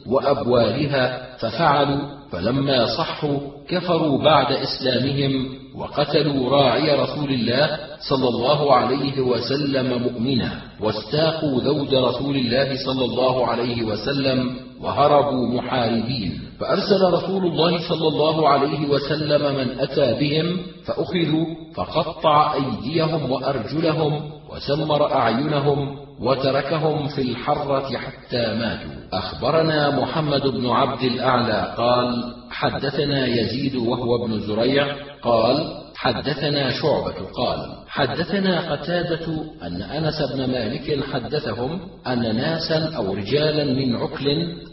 [SPEAKER 1] وأبوالها ففعلوا فلما صحوا كفروا بعد إسلامهم وقتلوا راعي رسول الله صلى الله عليه وسلم مؤمنا واستاقوا ذود رسول الله صلى الله عليه وسلم وهربوا محاربين. فأرسل رسول الله صلى الله عليه وسلم من أتى بهم فأخذوا فقطع أيديهم وأرجلهم وسمر أعينهم وتركهم في الحرة حتى ماتوا. أخبرنا محمد بن عبد الأعلى قال حدثنا يزيد وهو ابن زريع قال حدثنا شعبة قال حدثنا قتادة أن أنس بن مالك حدثهم أن ناسا أو رجالا من عكل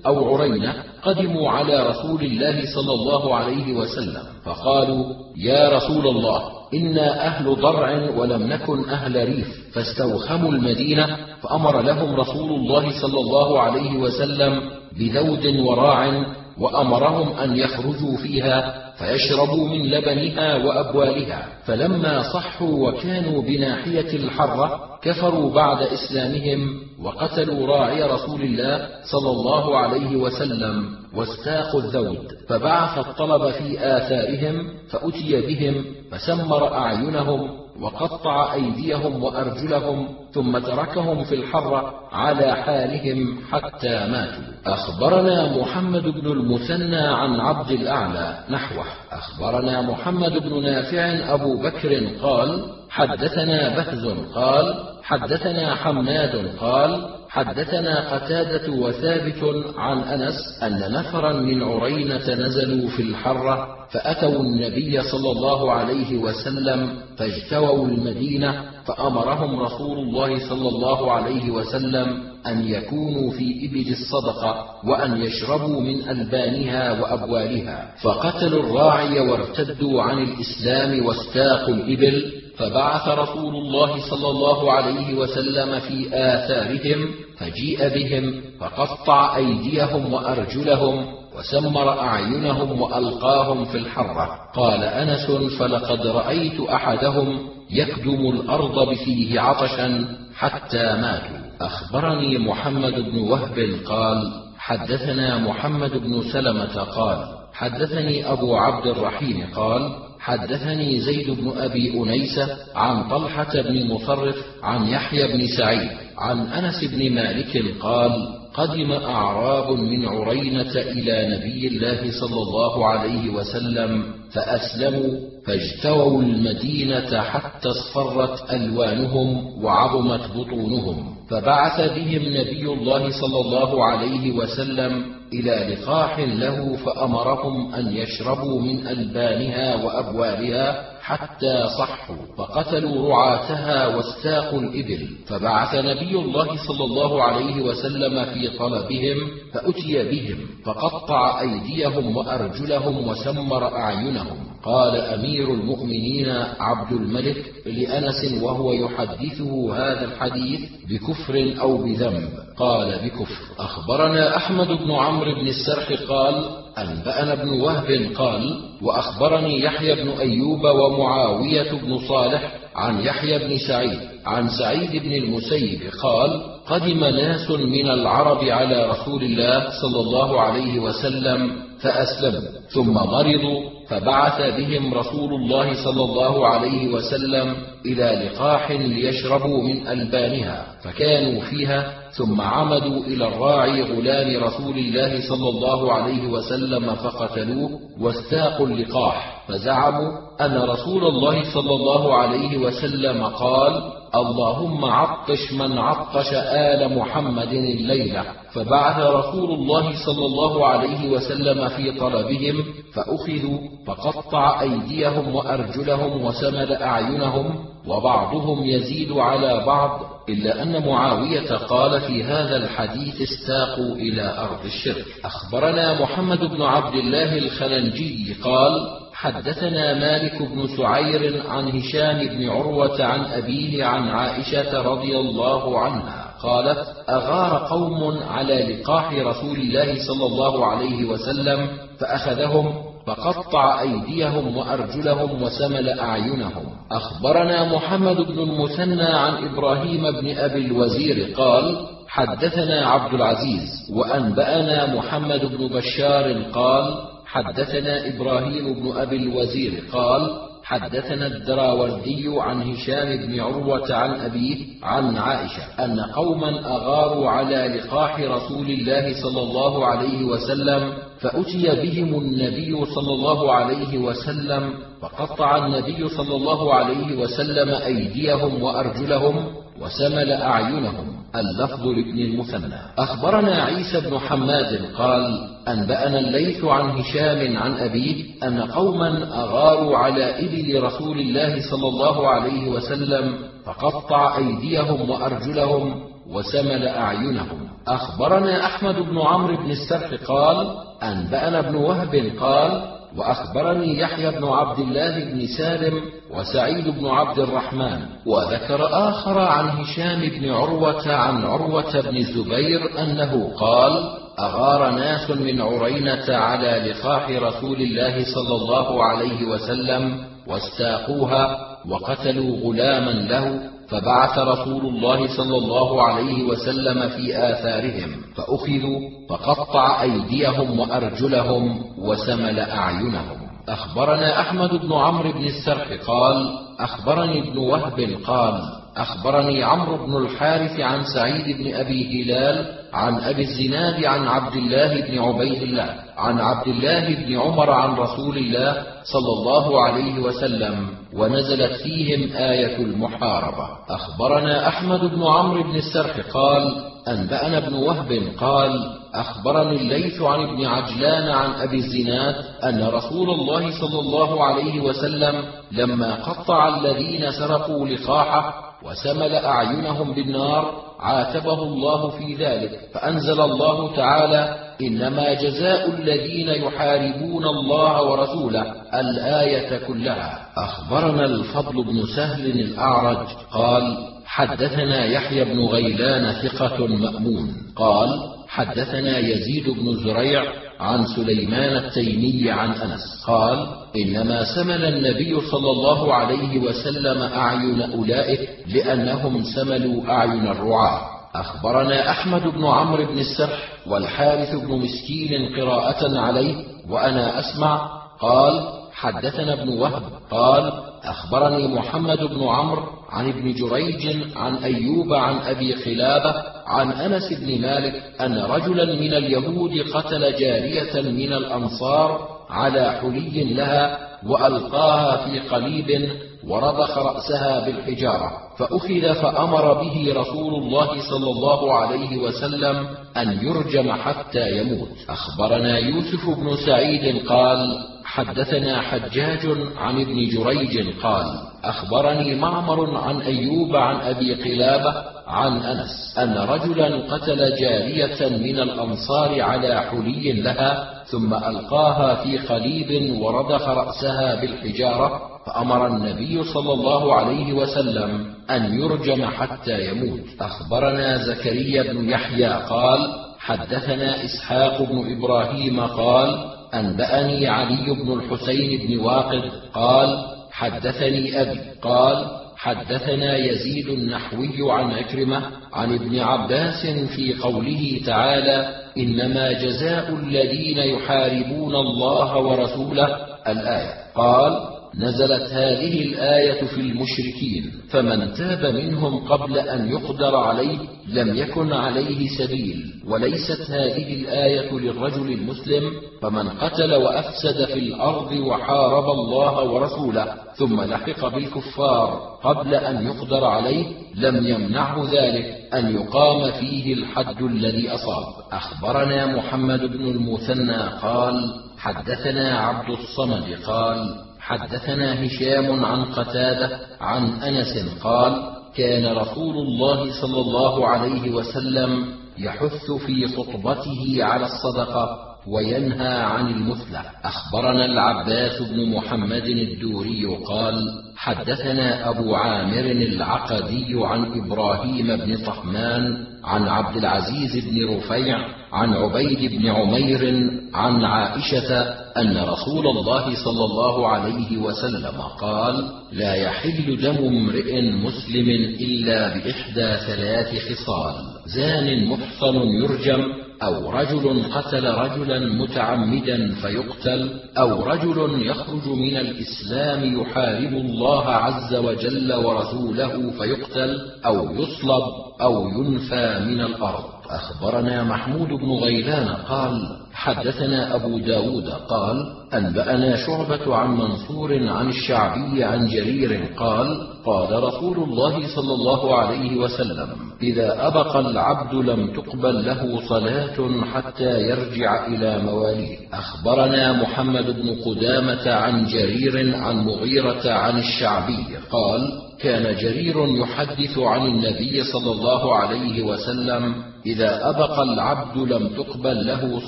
[SPEAKER 1] أو عرينة قدموا على رسول الله صلى الله عليه وسلم فقالوا يا رسول الله إنا أهل ضرع ولم نكن أهل ريف فاستوخموا المدينة فأمر لهم رسول الله صلى الله عليه وسلم بذود وراع وأمرهم أن يخرجوا فيها فيشربوا من لبنها وأبوالها. فلما صحوا وكانوا بناحية الحرة كفروا بعد إسلامهم وقتلوا راعي رسول الله صلى الله عليه وسلم واستاقوا الذود. فبعث الطلب في آثارهم فأتي بهم فسمر أعينهم وقطع أيديهم وأرجلهم ثم تركهم في الحرة على حالهم حتى ماتوا. أخبرنا محمد بن المثنى عن عبد الأعلى نحوه. أخبرنا محمد بن نافع أبو بكر قال حدثنا بهز قال حدثنا حماد قال حدثنا قتادة وثابت عن أنس أن نفرا من عرينة نزلوا في الحرة فأتوا النبي صلى الله عليه وسلم فاجتووا المدينة فأمرهم رسول الله صلى الله عليه وسلم أن يكونوا في إبل الصدقة وأن يشربوا من ألبانها وأبوالها. فقتلوا الراعي وارتدوا عن الإسلام واستاقوا الإبل. فبعث رسول الله صلى الله عليه وسلم في آثارهم فجيء بهم فقطع أيديهم وأرجلهم وسمر أعينهم وألقاهم في الحرة. قال أنس فلقد رأيت أحدهم يكدم الأرض بفيه عطشا حتى ماتوا. أخبرني محمد بن وهب قال حدثنا محمد بن سلمة قال حدثني أبو عبد الرحيم قال حدثني زيد بن أبي أنيسة عن طلحة بن مصرف عن يحيى بن سعيد عن أنس بن مالك قال قدم أعراب من عرينة إلى نبي الله صلى الله عليه وسلم فأسلموا فاجتووا المدينة حتى اصفرت ألوانهم وعظمت بطونهم فبعث بهم نبي الله صلى الله عليه وسلم إلى لقاح له فأمرهم أن يشربوا من ألبانها وأبوالها حتى صحوا فقتلوا رعاتها واستاقوا الإبل. فبعث نبي الله صلى الله عليه وسلم في طلبهم فأتي بهم فقطع أيديهم وأرجلهم وسمر أعينهم. قال أمير المؤمنين عبد الملك لأنس وهو يحدثه هذا الحديث بكفر أو بذنب. قال بكفر. أخبرنا أحمد بن عمرو بن السرح قال أنبأنا ابن وهب قال وأخبرني يحيى بن أيوب ومعاوية بن صالح عن يحيى بن سعيد عن سعيد بن المسيب قال قدم ناس من العرب على رسول الله صلى الله عليه وسلم فأسلموا ثم مرضوا فبعث بهم رسول الله صلى الله عليه وسلم إلى لقاح ليشربوا من ألبانها فكانوا فيها ثم عمدوا إلى الراعي غلام رسول الله صلى الله عليه وسلم فقتلوه واستاقوا اللقاح فزعموا أن رسول الله صلى الله عليه وسلم قال اللهم عطش من عطش آل محمد الليلة. فبعث رسول الله صلى الله عليه وسلم في طلبهم فأخذوا فقطع أيديهم وأرجلهم وسمد أعينهم وبعضهم يزيد على بعض إلا أن معاوية قال في هذا الحديث استاقوا إلى أرض الشرك. أخبرنا محمد بن عبد الله الخلنجي قال حدثنا مالك بن سعير عن هشام بن عروة عن أبيه عن عائشة رضي الله عنها قالت أغار قوم على لقاح رسول الله صلى الله عليه وسلم فأخذهم فقطع أيديهم وأرجلهم وسمل أعينهم. أخبرنا محمد بن المثنى عن إبراهيم بن أبي الوزير قال حدثنا عبد العزيز وأنبأنا محمد بن بشار قال حدثنا إبراهيم بن أبي الوزير قال حدثنا الدراوردي عن هشام بن عروة عن أبيه عن عائشة أن قوما أغاروا على لقاح رسول الله صلى الله عليه وسلم فأتي بهم النبي صلى الله عليه وسلم فقطع النبي صلى الله عليه وسلم أيديهم وأرجلهم وسمل أعينهم اللفظ لابن المثنى. أخبرنا عيسى بن حماد قال أنبأنا الليث عن هشام عن أبيه أن قوما أغاروا على إبل رسول الله صلى الله عليه وسلم فقطع أيديهم وأرجلهم وسمل أعينهم. أخبرنا أحمد بن عمرو بن السرح قال أنبأنا ابن وهب قال وأخبرني يحيى بن عبد الله بن سالم وسعيد بن عبد الرحمن وذكر آخر عن هشام بن عروة عن عروة بن الزبير أنه قال أغار ناس من عرينة على لقاح رسول الله صلى الله عليه وسلم واستاقوها وقتلوا غلاما له فبعث رسول الله صلى الله عليه وسلم في آثارهم فأخذوا فقطع أيديهم وأرجلهم وسمل أعينهم. أخبرنا أحمد بن عمرو بن السرح قال أخبرني ابن وهب قال أخبرني عمرو بن الحارث عن سعيد بن أبي هلال عن أبي الزناد عن عبد الله بن عبيد الله عن عبد الله بن عمر عن رسول الله صلى الله عليه وسلم ونزلت فيهم آية المحاربة. أخبرنا أحمد بن عمرو بن السرح قال أنبأنا ابن وهب قال أخبرني الليث عن ابن عجلان عن أبي الزناد أن رسول الله صلى الله عليه وسلم لما قطع الذين سرقوا لقاحة وسمل أعينهم بالنار عاتبه الله في ذلك فأنزل الله تعالى إنما جزاء الذين يحاربون الله ورسوله الآية كلها. أخبرنا الفضل بن سهل الأعرج قال حدثنا يحيى بن غيلان ثقة مأمون. قال حدثنا يزيد بن زريع عن سليمان التيمي عن أنس. قال إنما سمل النبي صلى الله عليه وسلم أعين أولئك لأنهم سملوا أعين الرعاة. أخبرنا أحمد بن عمرو بن السرح والحارث بن مسكين قراءة عليه وأنا أسمع. قال حدثنا ابن وهب. قال أخبرني محمد بن عمرو عن ابن جريج عن أيوب عن أبي قلابه عن أنس بن مالك أن رجلا من اليهود قتل جارية من الأنصار على حلي لها وألقاها في قليب ورضخ رأسها بالحجارة. فأخذ فأمر به رسول الله صلى الله عليه وسلم أن يرجم حتى يموت. أخبرنا يوسف بن سعيد قال حدثنا حجاج عن ابن جريج قال أخبرني معمر عن أيوب عن أبي قلابة عن أنس أن رجلا قتل جارية من الأنصار على حلي لها ثم ألقاها في قليب ورضخ رأسها بالحجارة فأمر النبي صلى الله عليه وسلم أن يرجم حتى يموت. أخبرنا زكريا بن يحيى قال حدثنا إسحاق بن إبراهيم قال أنبأني علي بن الحسين بن واقد قال حدثني أبي قال حدثنا يزيد النحوي عن عكرمة عن ابن عباس في قوله تعالى إنما جزاء الذين يحاربون الله ورسوله الآية. قال نزلت هذه الآية في المشركين فمن تاب منهم قبل أن يقدر عليه لم يكن عليه سبيل وليست هذه الآية للرجل المسلم فمن قتل وأفسد في الأرض وحارب الله ورسوله ثم لحق بالكفار قبل أن يقدر عليه لم يمنعه ذلك أن يقام فيه الحد الذي أصاب. أخبرنا محمد بن المثنى قال حدثنا عبد الصمد قال حدثنا هشام عن قتادة عن أنس قال كان رسول الله صلى الله عليه وسلم يحث في خطبته على الصدقة وينهى عن المثلى أخبرنا العباس بن محمد الدوري قال حدثنا أبو عامر العقدي عن إبراهيم بن طهمان عن عبد العزيز بن رفيع عن عبيد بن عمير عن عائشة أن رسول الله صلى الله عليه وسلم قال لا يحل دم امرئ مسلم إلا بإحدى ثلاث خصال زان محصن يرجم أو رجل قتل رجلا متعمدا فيقتل أو رجل يخرج من الإسلام يحارب الله عز وجل ورسوله فيقتل أو يصلب أو ينفى من الأرض. أخبرنا محمود بن غيلان قال حدثنا أبو داود قال أنبأنا شعبة عن منصور عن الشعبي عن جرير قال قال رسول الله صلى الله عليه وسلم إذا أبق العبد لم تقبل له صلاة حتى يرجع إلى مواليه. أخبرنا محمد بن قدامة عن جرير عن مغيرة عن الشعبي قال كان جرير يحدث عن النبي صلى الله عليه وسلم إذا أبق العبد لم تقبل له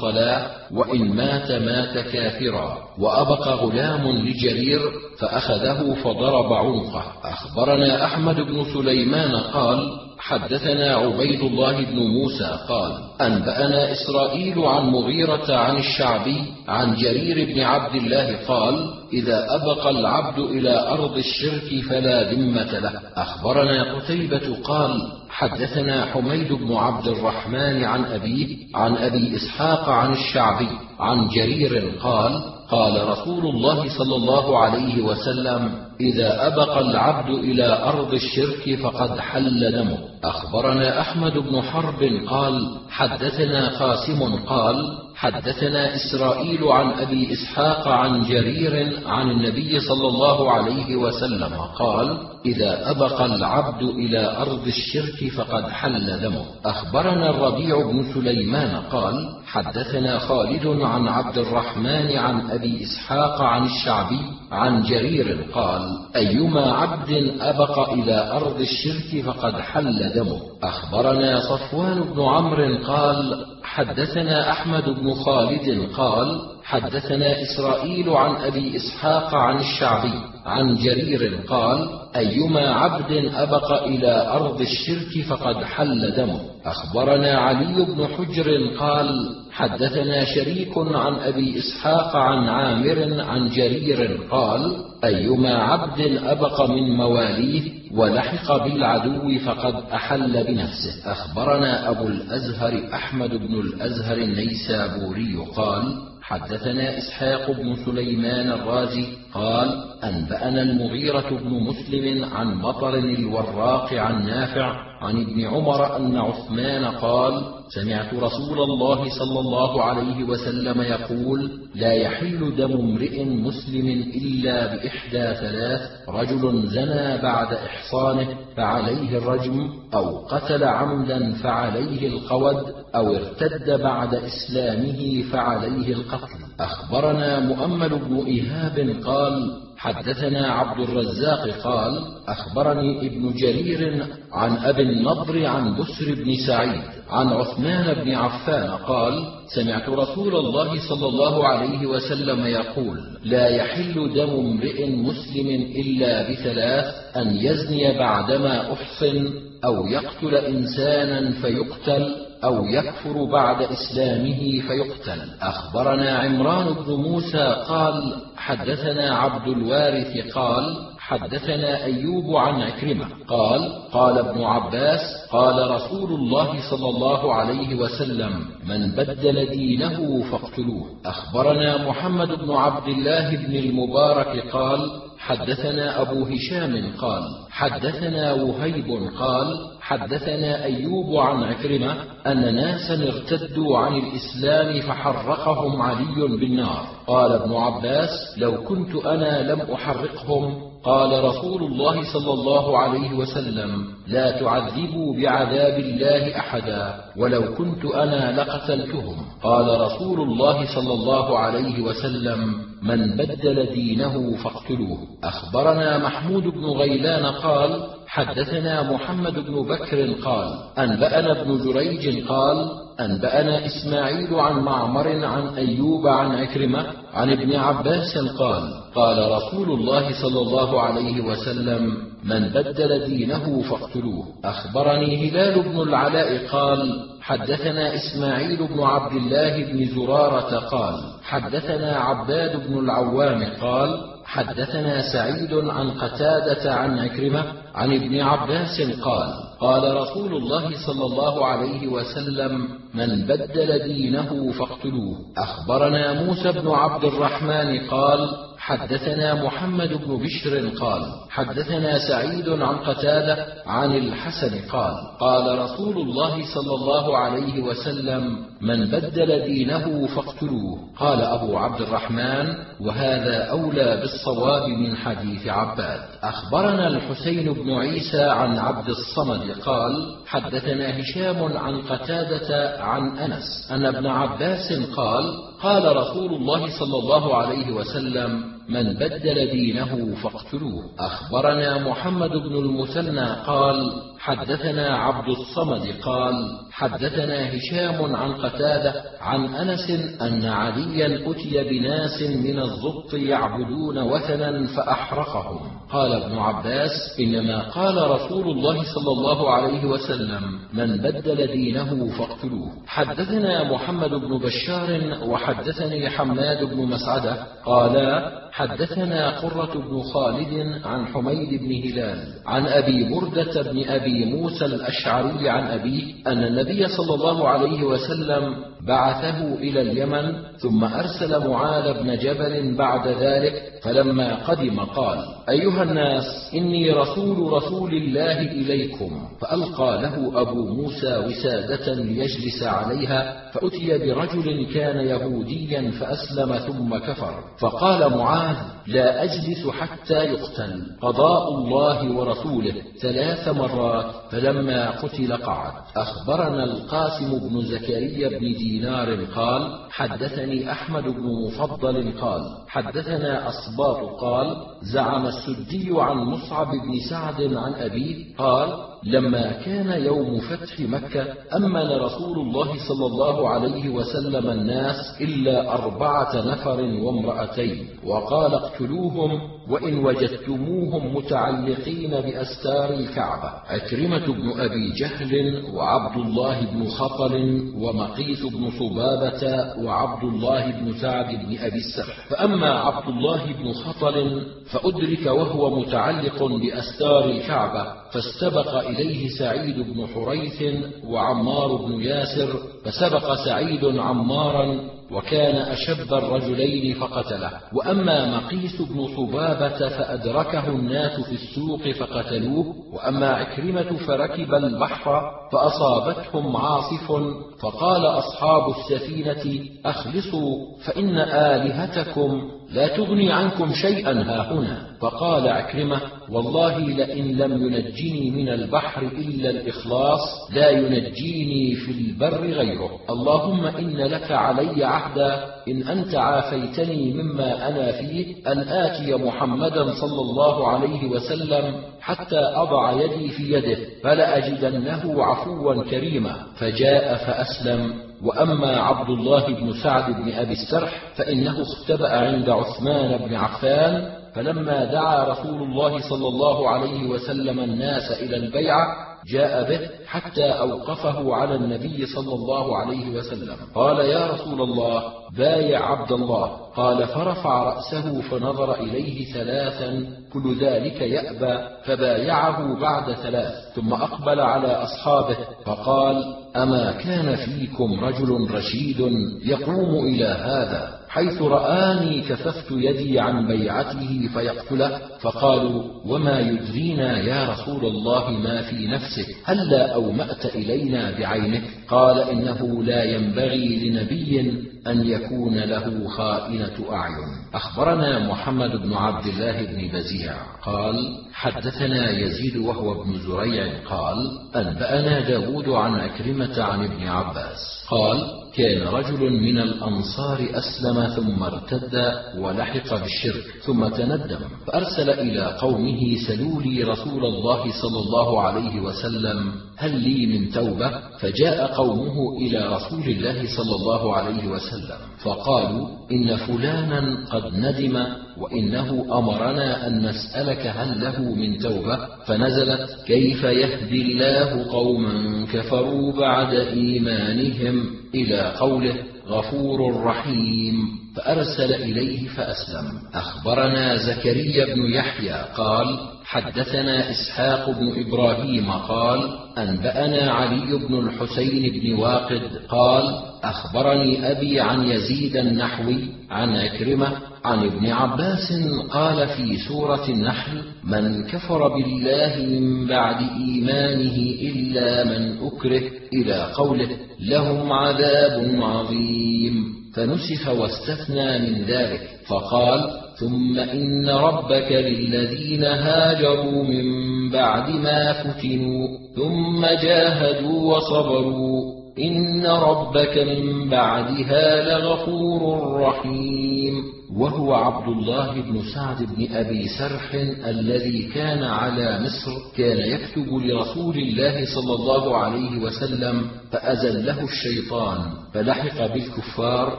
[SPEAKER 1] صلاة وإن مات مات كافرا. وأبق غلام لجرير فأخذه فضرب عنقه. أخبرنا أحمد بن سليمان قال حدثنا عبيد الله بن موسى قال أنبأنا إسرائيل عن مغيرة عن الشعبي عن جرير بن عبد الله قال إذا أبق العبد إلى أرض الشرك فلا ذمة له. أخبرنا قتيبة قال حدثنا حميد بن عبد الرحمن عن أبيه عن أبي إسحاق عن الشعبي عن جرير قال قال رسول الله صلى الله عليه وسلم إذا أبق العبد إلى أرض الشرك فقد حل دمه. أخبرنا أحمد بن حرب قال حدثنا قاسم قال حدثنا إسرائيل عن أبي إسحاق عن جرير عن النبي صلى الله عليه وسلم قال إذا أبق العبد إلى أرض الشرك فقد حل دمه. أخبرنا الربيع بن سليمان قال حدثنا خالد عن عبد الرحمن عن أبي إسحاق عن الشعبي عن جرير قال أيما عبد أبق إلى أرض الشرك فقد حل دمه. أخبرنا صفوان بن عمرو قال حدثنا أحمد بن خالد قال حدثنا إسرائيل عن أبي إسحاق عن الشعبي عن جرير قال أيما عبد أبق إلى أرض الشرك فقد حل دمه. أخبرنا علي بن حجر قال حدثنا شريك عن أبي إسحاق عن عامر عن جرير قال أيما عبد ابق من مواليه ولحق بالعدو فقد أحل بنفسه. أخبرنا أبو الأزهر أحمد بن الأزهر النيسابوري قال حدثنا إسحاق بن سليمان الرازي قال أنبأنا المغيرة بن مسلم عن مطر الوراق عن نافع عن ابن عمر أن عثمان قال سمعت رسول الله صلى الله عليه وسلم يقول لا يحل دم امرئ مسلم إلا بإحدى ثلاث رجل زنى بعد إحصانه فعليه الرجم أو قتل عمدا فعليه القود أو ارتد بعد إسلامه فعليه القتل. أخبرنا مؤمل بن إيهاب قال حدثنا عبد الرزاق قال أخبرني ابن جرير عن أبي النضر عن بسر بن سعيد عن عثمان بن عفان قال سمعت رسول الله صلى الله عليه وسلم يقول لا يحل دم امرئ مسلم إلا بثلاث أن يزني بعدما أحصن أو يقتل إنسانا فيقتل أو يكفر بعد إسلامه فيقتل. أخبرنا عمران بن موسى قال حدثنا عبد الوارث قال حدثنا أيوب عن عكرمة قال قال ابن عباس قال رسول الله صلى الله عليه وسلم من بدل دينه فاقتلوه. أخبرنا محمد بن عبد الله بن المبارك قال حدثنا أبو هشام قال حدثنا وهيب قال حدثنا أيوب عن عكرمة أن ناسا ارتدوا عن الإسلام فحرقهم علي بالنار. قال ابن عباس لو كنت أنا لم أحرقهم قال رسول الله صلى الله عليه وسلم لا تعذبوا بعذاب الله أحدا ولو كنت أنا لقتلتهم. قال رسول الله صلى الله عليه وسلم من بدل دينه فاقتلوه. أخبرنا محمود بن غيلان قال حدثنا محمد بن بكر قال أنبأنا ابن جريج قال أنبأنا إسماعيل عن معمر عن أيوب عن عكرمة عن ابن عباس قال قال رسول الله صلى الله عليه وسلم من بدل دينه فاقتلوه. أخبرني هلال بن العلاء قال حدثنا إسماعيل بن عبد الله بن زرارة قال حدثنا عباد بن العوام قال حدثنا سعيد عن قتادة عن عكرمة عن ابن عباس قال قال رسول الله صلى الله عليه وسلم من بدل دينه فاقتلوه. أخبرنا موسى بن عبد الرحمن قال حدثنا محمد بن بشر قال حدثنا سعيد عن قتادة عن الحسن قال قال رسول الله صلى الله عليه وسلم من بدل دينه فاقتلوه. قال أبو عبد الرحمن وهذا أولى بالصواب من حديث عباد. أخبرنا الحسين بن عيسى عن عبد الصمد قال حدثنا هشام عن قتادة عن أنس أن ابن عباس قال قال رسول الله صلى الله عليه وسلم من بدل دينه فاقتلوه. أخبرنا محمد بن المثنى قال حدثنا عبد الصمد قال حدثنا هشام عن قتادة عن أنس أن عليا أتي بناس من الزبط يعبدون وثنا فأحرقهم. قال ابن عباس إنما قال رسول الله صلى الله عليه وسلم من بدل دينه فاقتلوه. حدثنا محمد بن بشار وحدثني حماد بن مسعدة قالا حدثنا قرة بن خالد عن حميد بن هلال عن أبي بردة بن أبي موسى الأشعري عن أبيه أن النبي صلى الله عليه وسلم بعثه إلى اليمن ثم أرسل معاذ بن جبل بعد ذلك فلما قدم قال أيها الناس إني رسول رسول الله إليكم. فألقى له أبو موسى وسادة ليجلس عليها فأتي برجل كان يهوديا فأسلم ثم كفر. فقال معاذ لا أجلس حتى يقتل. قضاء الله ورسوله ثلاث مرات فلما قتل قعد. أخبرنا القاسم بن زكريا بن دينار قال حدثني أحمد بن مفضل قال حدثنا أصباط قال زعم السدي عن مصعب بن سعد عن أبيه قال لما كان يوم فتح مكة أمن رسول الله صلى الله عليه وسلم الناس إلا أربعة نفر وامرأتين وقال اقتلوهم وإن وجدتموهم متعلقين بأستار الكعبة عكرمة بن أبي جهل وعبد الله بن خطل ومقيس بن صبابة وعبد الله بن سعد بن أبي السرح فأما عبد الله بن خطل فأدرك وهو متعلق بأستار الكعبة فاستبق إليه سعيد بن حريث وعمار بن ياسر فسبق سعيد عمارا وكان أشب الرجلين فقتله. وأما مقيس بن صبابة فأدركه الناس في السوق فقتلوه وأما عكرمة فركب البحر فأصابتهم عاصف فقال أصحاب السفينة أخلصوا فإن آلهتكم لا تغني عنكم شيئا ها هنا. فقال عكرمة والله لئن لم ينجني من البحر إلا الإخلاص لا ينجيني في البر غيره. اللهم إن لك علي عهدا إن أنت عافيتني مما أنا فيه أن آتي محمدا صلى الله عليه وسلم حتى أضع يدي في يده فلأجدنه عفوا كريما. فجاء فأسلم. وأما عبد الله بن سعد بن أبي السرح فإنه اختبأ عند عثمان بن عفان فلما دعا رسول الله صلى الله عليه وسلم الناس إلى البيعة جاء به حتى أوقفه على النبي صلى الله عليه وسلم. قال يا رسول الله بايع عبد الله. قال فرفع رأسه فنظر إليه ثلاثا كل ذلك يأبى فبايعه بعد ثلاث ثم أقبل على أصحابه فقال أما كان فيكم رجل رشيد يقوم إلى هذا حيث رآني كففت يدي عن بيعته فيقتله فقالوا وما يدرينا يا رسول الله ما في نفسك هلا أومأت إلينا بعينك قال إنه لا ينبغي لنبي أن يكون له خائنة أعين. أخبرنا محمد بن عبد الله بن بزيع. قال حدثنا يزيد وهو ابن زريع. قال أنبأنا داود عن أكرمة عن ابن عباس. قال كان رجل من الأنصار أسلم ثم ارتد ولحق بالشرك ثم تندم فأرسل إلى قومه سلوا لي رسول الله صلى الله عليه وسلم هل لي من توبة؟ فجاء قومه إلى رسول الله صلى الله عليه وسلم فقالوا إن فلانا قد ندم وإنه أمرنا أن نسألك هل له من توبة؟ فنزلت كيف يهدي الله قوما كفروا بعد إيمانهم إلى قوله غفور رحيم. فأرسل إليه فأسلم. أخبرنا زكريا بن يحيى قال حدثنا إسحاق بن إبراهيم قال أنبأنا علي بن الحسين بن واقد قال أخبرني أبي عن يزيد النحوي عن عكرمة عن ابن عباس قال في سورة النحل من كفر بالله من بعد إيمانه إلا من أكره إلى قوله لهم عذاب عظيم. فنسخ واستثنى من ذلك فقال ثم إن ربك للذين هاجروا من بعد ما فتنوا ثم جاهدوا وصبروا إن ربك من بعدها لغفور رحيم. وهو عبد الله بن سعد بن أبي سرح الذي كان على مصر كان يكتب لرسول الله صلى الله عليه وسلم فأزله الشيطان فلحق بالكفار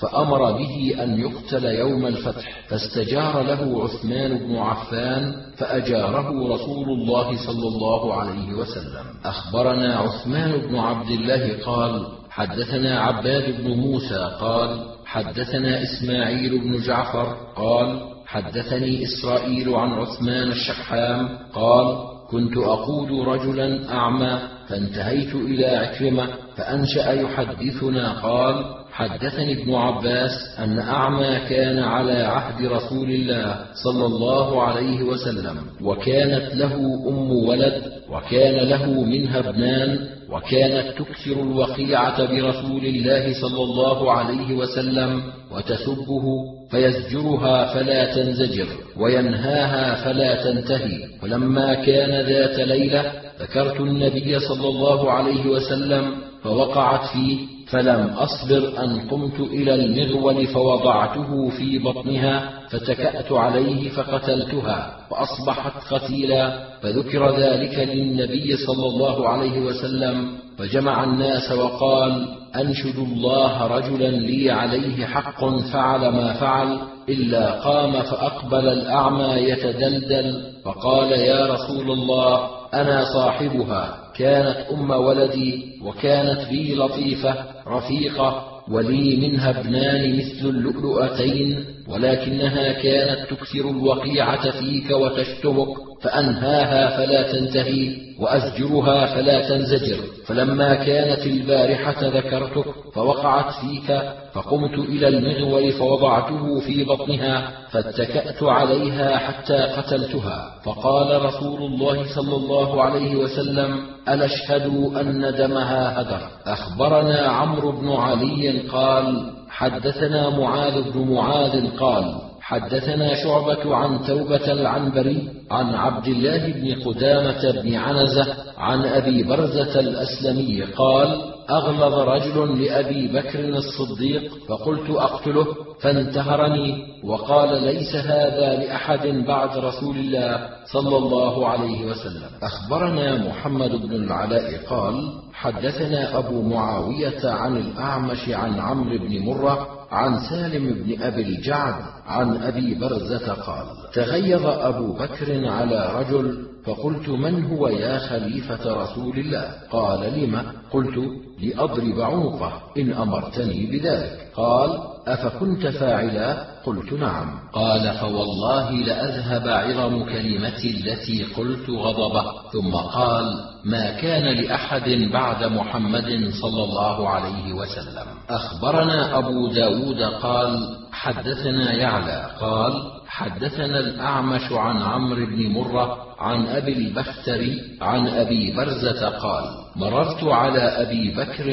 [SPEAKER 1] فأمر به أن يقتل يوم الفتح فاستجار له عثمان بن عفان فأجاره رسول الله صلى الله عليه وسلم. أخبرنا عثمان بن عبد الله قال حدثنا عباد بن موسى قال حدثنا إسماعيل بن جعفر قال حدثني إسرائيل عن عثمان الشحام قال كنت أقود رجلا أعمى فانتهيت إلى عكرمة فأنشأ يحدثنا قال حدثني ابن عباس أن أعمى كان على عهد رسول الله صلى الله عليه وسلم وكانت له أم ولد وكان له منها ابنان وكانت تكثر الوقيعة برسول الله صلى الله عليه وسلم وتسبه فيزجرها فلا تنزجر وينهاها فلا تنتهي. ولما كان ذات ليلة ذكرت النبي صلى الله عليه وسلم فوقعت فيه فلم أصبر أن قمت إلى المغول فوضعته في بطنها فتكأت عليه فقتلتها فأصبحت قتيلا فذكر ذلك للنبي صلى الله عليه وسلم فجمع الناس وقال أنشد الله رجلا لي عليه حق فعل ما فعل إلا قام فأقبل الأعمى يتدلدل فقال يا رسول الله أنا صاحبها. كانت أم ولدي وكانت بي لطيفة رفيقة ولي منها ابنان مثل اللؤلؤتين. ولكنها كانت تكثر الوقيعة فيك وتشتمك فأنهاها فلا تنتهي وأزجرها فلا تنزجر. فلما كانت البارحة ذكرتك فوقعت فيك فقمت إلى المغول فوضعته في بطنها فاتكأت عليها حتى قتلتها. فقال رسول الله صلى الله عليه وسلم ألا اشهدوا أن دمها هدر. أخبرنا عمرو بن علي قال حدثنا معاذ بن معاذ قال حدثنا شعبة عن توبة العنبري عن عبد الله بن قدامة بن عنزة عن أبي برزة الأسلمي قال أغلظ رجل لأبي بكر الصديق فقلت أقتله فانتهرني وقال ليس هذا لأحد بعد رسول الله صلى الله عليه وسلم. أخبرنا محمد بن العلاء قال حدثنا أبو معاوية عن الأعمش عن عمرو بن مرة عن سالم بن أبي الجعد عن أبي برزة قال تغيظ أبو بكر على رجل فقلت من هو يا خليفة رسول الله؟ قال لم قلت لأضرب عنقه إن أمرتني بذلك. قال أفكنت فاعلا؟ قلت نعم. قال فوالله لأذهب عظم كلمتي التي قلت غضبه. ثم قال ما كان لأحد بعد محمد صلى الله عليه وسلم. أخبرنا أبو داود قال حدثنا يعلى. قال حدثنا الأعمش عن عمرو بن مرة عن أبي البختري عن أبي برزة قال مررت على أبي بكر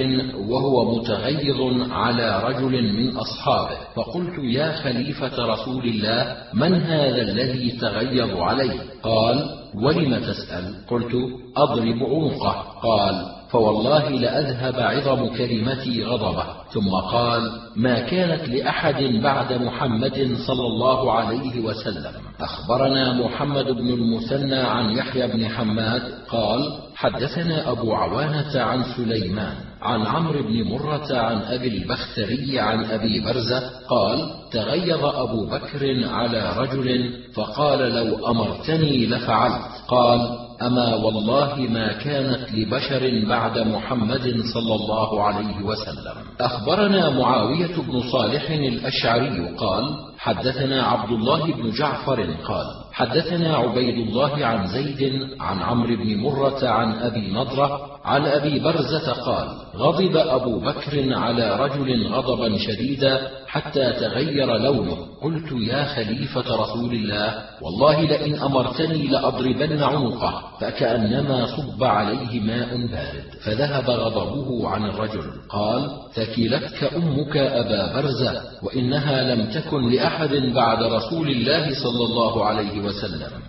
[SPEAKER 1] وهو متغيظ على رجل من أصحابه فقلت يا خليفة رسول الله من هذا الذي تغيظ عليه؟ قال ولم تسأل؟ قلت أضرب عنقه. قال فوالله لأذهب عظم كلمتي غضبه. ثم قال ما كانت لأحد بعد محمد صلى الله عليه وسلم. أخبرنا محمد بن المثنى عن يحيى بن حماد قال حدثنا أبو عوانة عن سليمان عن عمرو بن مرة عن أبي البختري عن أبي برزة قال تغيظ أبو بكر على رجل فقال لو أمرتني لفعلت. قال أما والله ما كانت لبشر بعد محمد صلى الله عليه وسلم. أخبرنا معاوية بن صالح الأشعري قال حدثنا عبد الله بن جعفر قال حدثنا عبيد الله عن زيد عن عمرو بن مرة عن أبي نضرة عن أبي برزة قال غضب أبو بكر على رجل غضبا شديدا حتى تغير لونه. قلت يا خليفة رسول الله والله لئن أمرتني لأضربن عنقه فكأنما صب عليه ماء بارد. فذهب غضبه عن الرجل قال ثكلتك أمك أبا برزة وإنها لم تكن لأحد بعد رسول الله صلى الله عليه وسلم.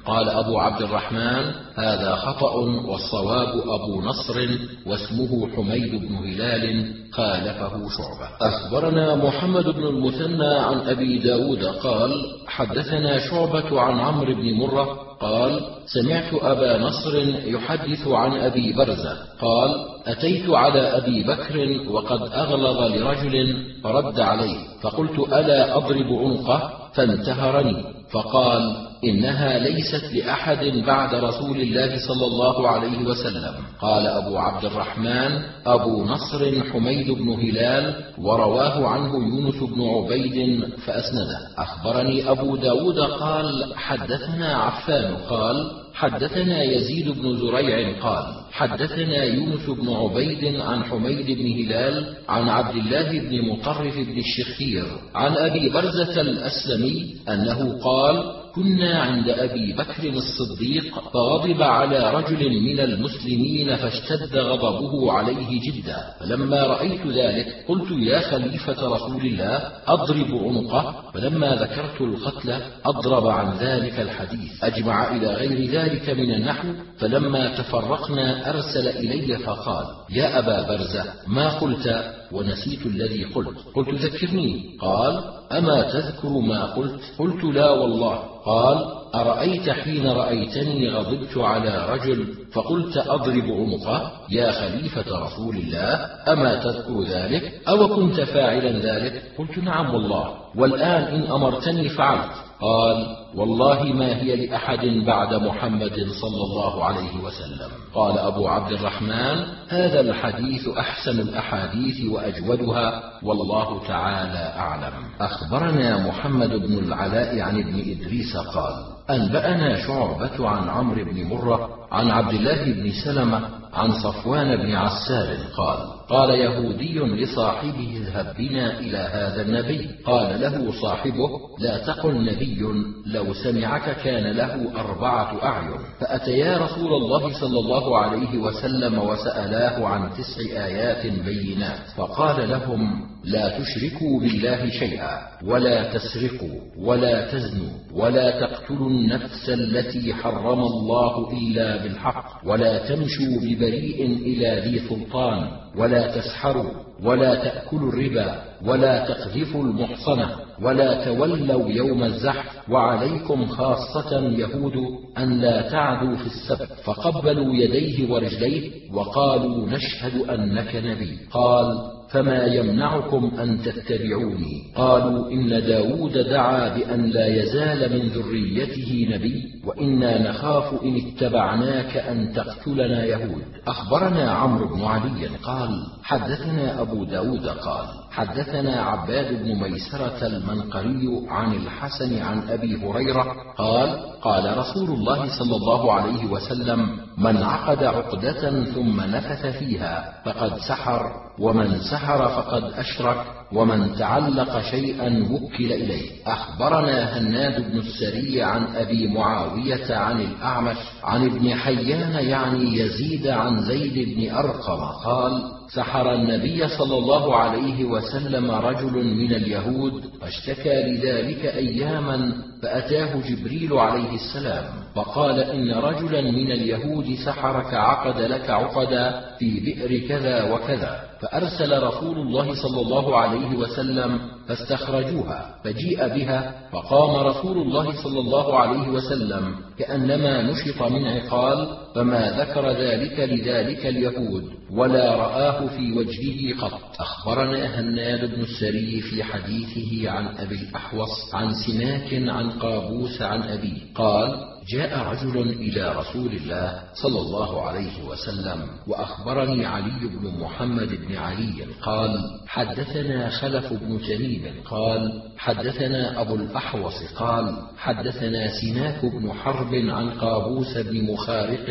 [SPEAKER 1] قال أبو عبد الرحمن هذا خطأ والصواب أبو نصر واسمه حميد بن هلال خالفه شعبة. أخبرنا محمد بن المثنى عن أبي داود قال حدثنا شعبة عن عمرو بن مرة قال سمعت أبا نصر يحدث عن أبي برزة قال أتيت على أبي بكر وقد أغلظ لرجل فرد عليه فقلت ألا أضرب عنقه فانتهرني. فقال إنها ليست لأحد بعد رسول الله صلى الله عليه وسلم. قال أبو عبد الرحمن أبو نصر حميد بن هلال ورواه عنه يونس بن عبيد فأسنده. أخبرني أبو داود قال حدثنا عفان قال حدثنا يزيد بن زريع قال حدثنا يونس بن عبيد عن حميد بن هلال عن عبد الله بن مطرف بن الشخير عن أبي برزة الأسلمي أنه قال كنا عند أبي بكر الصديق فغضب على رجل من المسلمين فاشتد غضبه عليه جدا. فلما رأيت ذلك قلت يا خليفة رسول الله أضرب عنقه. فلما ذكرت القتل أضرب عن ذلك الحديث. أجمع إلى غير ذلك من النحو. فلما تفرقنا أرسل إلي فقال يا أبا برزة ما قلت؟ ونسيت الذي قلت. قلت ذكرني. قال أما تذكر ما قلت؟ قلت لا والله. قال أرأيت حين رأيتني غضبت على رجل فقلت أضرب عنقه يا خليفة رسول الله أما تذكر ذلك؟ أو كنت فاعلا ذلك؟ قلت نعم والله. والآن إن أمرتني فعلت. قال والله ما هي لأحد بعد محمد صلى الله عليه وسلم. قال أبو عبد الرحمن هذا الحديث أحسن الأحاديث وأجودها والله تعالى أعلم. أخبرنا محمد بن العلاء عن ابن إدريس قال أنبأنا شعبة عن عمرو بن مرة عن عبد الله بن سلمة عن صفوان بن عسار قال قال يهودي لصاحبه اذهب بنا إلى هذا النبي. قال له صاحبه لا تقل نبي لو سمعك كان له أربعة أعين. فأتيا رسول الله صلى الله عليه وسلم وسألاه عن تسع آيات بينات. فقال لهم لا تشركوا بالله شيئا ولا تسرقوا ولا تزنوا ولا تقتلوا النفس التي حرم الله إلا بالحق ولا تمشوا ببريء إلى ذي سلطان. ولا تسحروا ولا تأكلوا الربا ولا تقذفوا المحصنة ولا تولوا يوم الزحف وعليكم خاصة يهود أن لا تعدوا في السبت فقبلوا يديه ورجليه وقالوا نشهد أنك نبي قال فما يمنعكم أن تتبعوني. قالوا إن داود دعا بأن لا يزال من ذريته نبي وإنا نخاف إن اتبعناك أن تقتلنا يهود. أخبرنا عمرو بن علي قال حدثنا أبو داود قال حدثنا عباد بن ميسرة المنقري عن الحسن عن أبي هريرة قال قال رسول الله صلى الله عليه وسلم من عقد عقدة ثم نفث فيها فقد سحر ومن سحر فقد أشرك ومن تعلق شيئا وكل إليه. أخبرنا هناد بن السري عن أبي معاوية عن الأعمش عن ابن حيان يعني يزيد عن زيد بن أرقم قال سحر النبي صلى الله عليه وسلم رجل من اليهود فاشتكى لذلك أياما فأتاه جبريل عليه السلام فقال إن رجلا من اليهود سحرك عقد لك عقدا في بئر كذا وكذا فأرسل رسول الله صلى الله عليه وسلم فاستخرجوها فجيء بها فقام رسول الله صلى الله عليه وسلم كأنما نشط من عقال فما ذكر ذلك لذلك اليهود ولا رآه في وجهه قط. أخبرنا هناد بن السري في حديثه عن أبي الأحوص عن سماك عن قابوس عن أبيه قال جاء رجل إلى رسول الله صلى الله عليه وسلم وأخبرني علي بن محمد بن علي قال حدثنا خلف بن تميم قال حدثنا أبو الأحوص قال حدثنا سماك بن حرب عن قابوس بن مخارق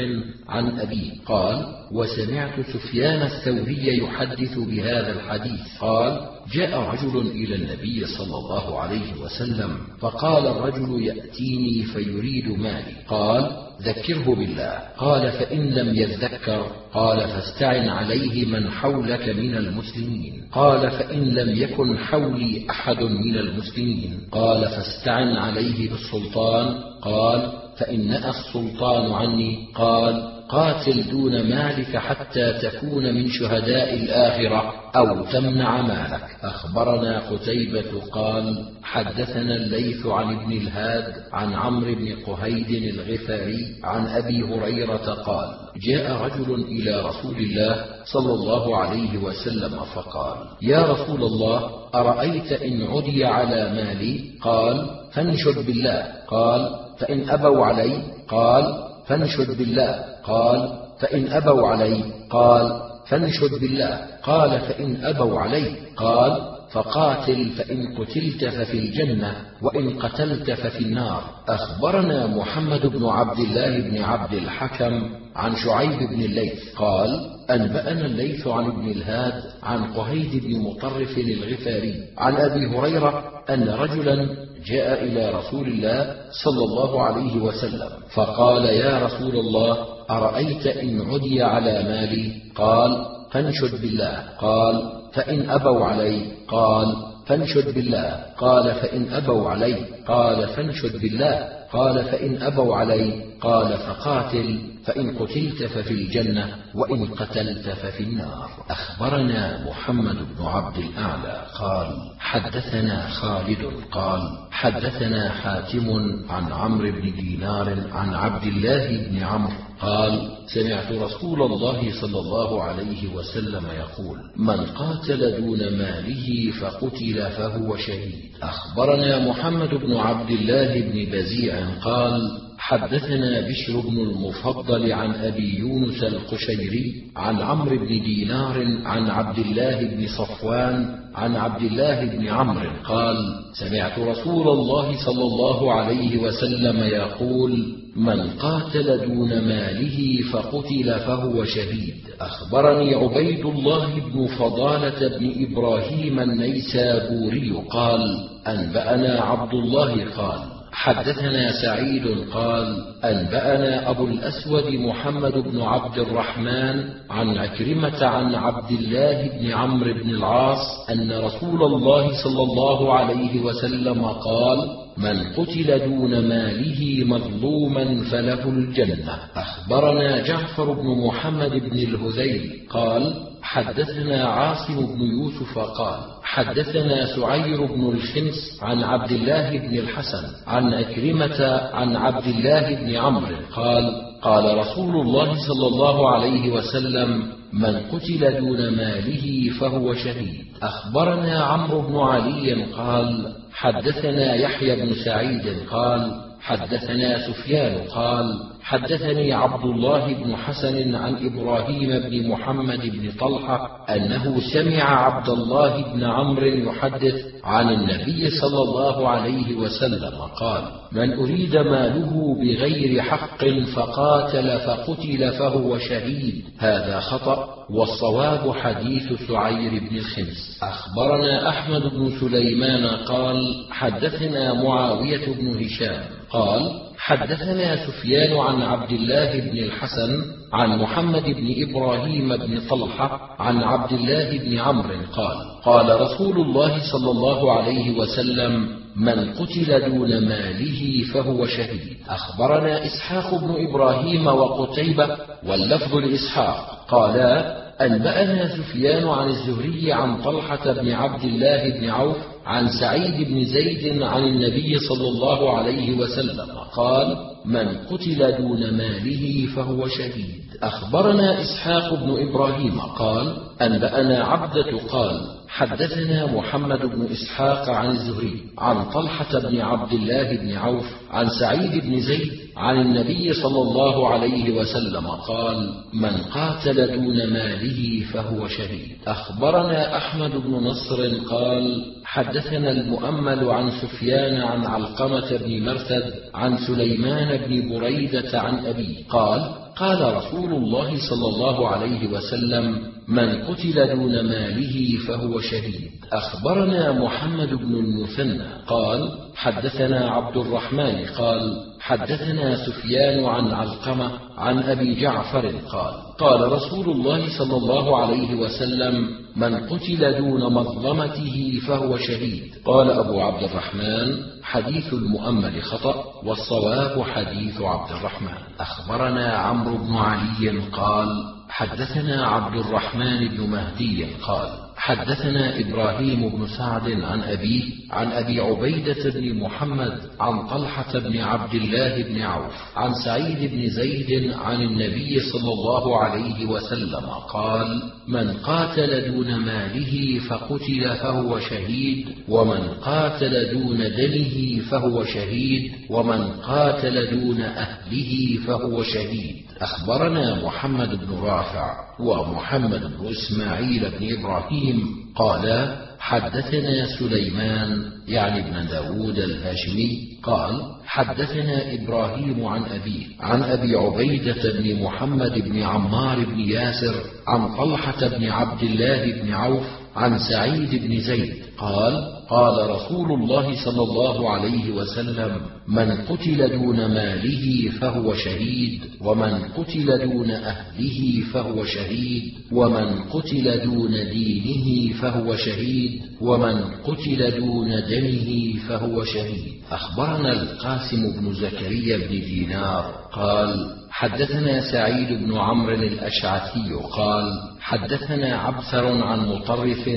[SPEAKER 1] عن أبيه قال وسمعت سفيان الثوري يحدث بهذا الحديث. قال جاء رجل إلى النبي صلى الله عليه وسلم فقال الرجل يأتيني فيريد مالي. قال ذكره بالله. قال فإن لم يذكر؟ قال فاستعن عليه من حولك من المسلمين. قال فإن لم يكن حولي أحد من المسلمين. قال فاستعن عليه بالسلطان. قال نأى السلطان عني. قال قاتل دون مالك حتى تكون من شهداء الآخرة أو تمنع مالك. أخبرنا قتيبة قال حدثنا الليث عن ابن الهاد عن عمرو بن قهيد الغفاري عن أبي هريرة قال جاء رجل إلى رسول الله صلى الله عليه وسلم فقال يا رسول الله أرأيت إن عدي على مالي؟ قال فانشد بالله. قال فإن أبوا علي؟ قال فانشد بالله. قال فإن أبوا علي. قال فانشد بالله. قال فإن أبوا علي. قال فقاتل فإن قتلت ففي الجنة وإن قتلت ففي النار. أخبرنا محمد بن عبد الله بن عبد الحكم عن شعيب بن الليث قال أنبأنا الليث عن ابن الهاد عن قهيد بن مطرف الغفاري عن أبي هريرة أن رجلا جاء إلى رسول الله صلى الله عليه وسلم فقال يا رسول الله أرأيت إن عدي على مالي؟ قال فانشد بالله. قال فإن أبوا علي قال فانشد بالله. قال فإن أبوا علي قال فانشد بالله. قال فإن أبوا علي قال فقاتل فإن قتلت ففي الجنة وإن قتلت ففي النار. أخبرنا محمد بن عبد الأعلى قال حدثنا خالد قال حدثنا حاتم عن عمرو بن دينار عن عبد الله بن عمرو قال سمعت رسول الله صلى الله عليه وسلم يقول من قاتل دون ماله فقتل فهو شهيد. أخبرنا محمد بن عبد الله بن بزيع قال حدثنا بشر بن المفضل عن أبي يونس القشيري عن عمرو بن دينار عن عبد الله بن صفوان عن عبد الله بن عمرو قال سمعت رسول الله صلى الله عليه وسلم يقول من قاتل دون ماله فقتل فهو شهيد أخبرني عبيد الله بن فضالة بن إبراهيم النيسابوري قال أنبأنا عبد الله قال حدثنا سعيد قال أنبأنا أبو الأسود محمد بن عبد الرحمن عن عكرمة عن عبد الله بن عمرو بن العاص أن رسول الله صلى الله عليه وسلم قال من قتل دون ماله مظلوما فله الجنة. أخبرنا جعفر بن محمد بن الهذيل قال حدثنا عاصم بن يوسف قال حدثنا سعير بن الخنس عن عبد الله بن الحسن عن أكرمة عن عبد الله بن عمرو قال قال رسول الله صلى الله عليه وسلم من قتل دون ماله فهو شهيد. أخبرنا عمرو بن علي قال حدثنا يحيى بن سعيد قال حدثنا سفيان قال حدثني عبد الله بن حسن عن إبراهيم بن محمد بن طلحة أنه سمع عبد الله بن عمرو يحدث عن النبي صلى الله عليه وسلم قال من أريد ماله بغير حق فقاتل فقتل فهو شهيد هذا خطأ. والصواب حديث سعير بن الخمس. أخبرنا أحمد بن سليمان قال حدثنا معاوية بن هشام قال حدثنا سفيان عن عبد الله بن الحسن عن محمد بن إبراهيم بن طلحة عن عبد الله بن عمرو قال قال رسول الله صلى الله عليه وسلم من قتل دون ماله فهو شهيد. أخبرنا إسحاق بن إبراهيم وقتيبة واللفظ لإسحاق. قالا أنبأنا سفيان عن الزهري عن طلحة بن عبد الله بن عوف عن سعيد بن زيد عن النبي صلى الله عليه وسلم. قال من قتل دون ماله فهو شهيد. أخبرنا إسحاق بن إبراهيم. قال أنبأنا عبدة قال حدثنا محمد بن إسحاق عن الزهري عن طلحة بن عبد الله بن عوف عن سعيد بن زيد عن النبي صلى الله عليه وسلم قال من قاتل دون ماله فهو شهيد. أخبرنا أحمد بن نصر قال حدثنا المؤمل عن سفيان عن علقمة بن مرثد عن سليمان بن بريدة عن أبيه قال قال رسول الله صلى الله عليه وسلم من قتل دون ماله فهو شهيد. أخبرنا محمد بن المثنى قال حدثنا عبد الرحمن قال حدثنا سفيان عن علقمة عن أبي جعفر قال قال رسول الله صلى الله عليه وسلم من قتل دون مظلمته فهو شهيد. قال أبو عبد الرحمن حديث المؤمل خطأ والصواب حديث عبد الرحمن. أخبرنا عمرو بن علي قال حدثنا عبد الرحمن بن مهدي قال حدثنا إبراهيم بن سعد عن أبيه عن أبي عبيدة بن محمد عن طلحة بن عبد الله بن عوف عن سعيد بن زيد عن النبي صلى الله عليه وسلم قال من قاتل دون ماله فقتل فهو شهيد ومن قاتل دون دمه فهو شهيد ومن قاتل دون أهله فهو شهيد. أخبرنا محمد بن رافع. ومحمد بن إسماعيل بن إبراهيم قالا حدثنا سليمان يعني ابن داود الهاشمي قال حدثنا إبراهيم عن أبيه عن أبي عبيدة بن محمد بن عمار بن ياسر عن طلحة بن عبد الله بن عوف عن سعيد بن زيد قال قال رسول الله صلى الله عليه وسلم من قتل دون ماله فهو شهيد ومن قتل دون أهله فهو شهيد ومن قتل دون دينه فهو شهيد ومن قتل دون دمه فهو شهيد. أخبرنا القاسم بن زكريا بن دينار. قال حدثنا سعيد بن عمرو الأشعثي قال حدثنا عبثر عن مطرف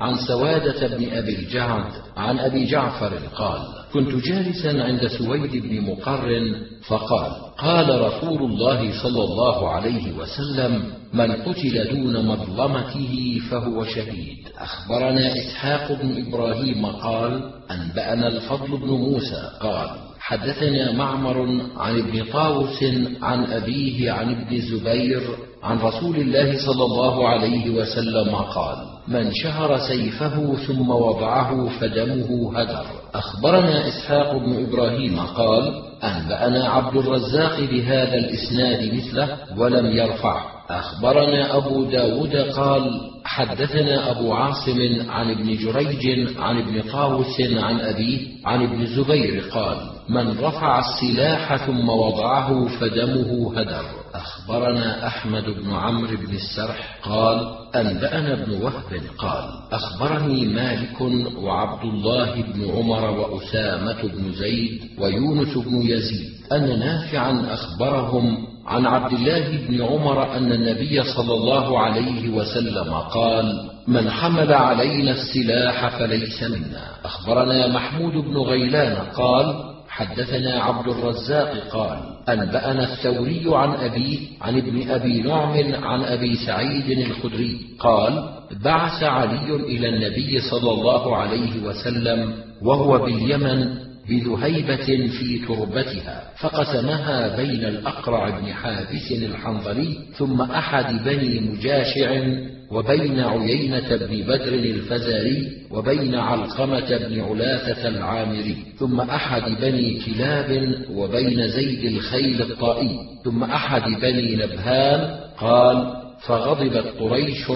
[SPEAKER 1] عن سوادة بن أبي الجعد عن أبي جعفر قال كنت جالسا عند سويد بن مقرن فقال قال رسول الله صلى الله عليه وسلم من قتل دون مظلمته فهو شهيد. أخبرنا إسحاق بن إبراهيم قال أنبأنا الفضل بن موسى قال حدثنا معمر عن ابن طاووس عن أبيه عن ابن زبير عن رسول الله صلى الله عليه وسلم قال من شهر سيفه ثم وضعه فدمه هدر. أخبرنا إسحاق بن إبراهيم قال أنبأنا عبد الرزاق بهذا الإسناد مثله ولم يرفعه. أخبرنا أبو داود قال حدثنا أبو عاصم عن ابن جريج عن ابن طاووس عن أبيه عن ابن الزبير قال من رفع السلاح ثم وضعه فدمه هدر. أخبرنا أحمد بن عمرو بن السرح قال أنبأنا ابن وهب قال أخبرني مالك وعبد الله بن عمر وأسامة بن زيد ويونس بن يزيد أن نافعا أخبرهم عن عبد الله بن عمر أن النبي صلى الله عليه وسلم قال من حمل علينا السلاح فليس منا. أخبرنا محمود بن غيلان قال حدثنا عبد الرزاق قال أنبأنا الثوري عن ابيه عن ابن أبي نعم عن أبي سعيد الخدري قال بعث علي إلى النبي صلى الله عليه وسلم وهو باليمن بذهيبة في تربتها فقسمها بين الأقرع بن حابس الحنظلي ثم أحد بني مجاشع وبين عيينة بن بدر الفزاري وبين علقمة بن علاثة العامري ثم أحد بني كلاب وبين زيد الخيل الطائي ثم أحد بني نبهان قال فغضبت قريش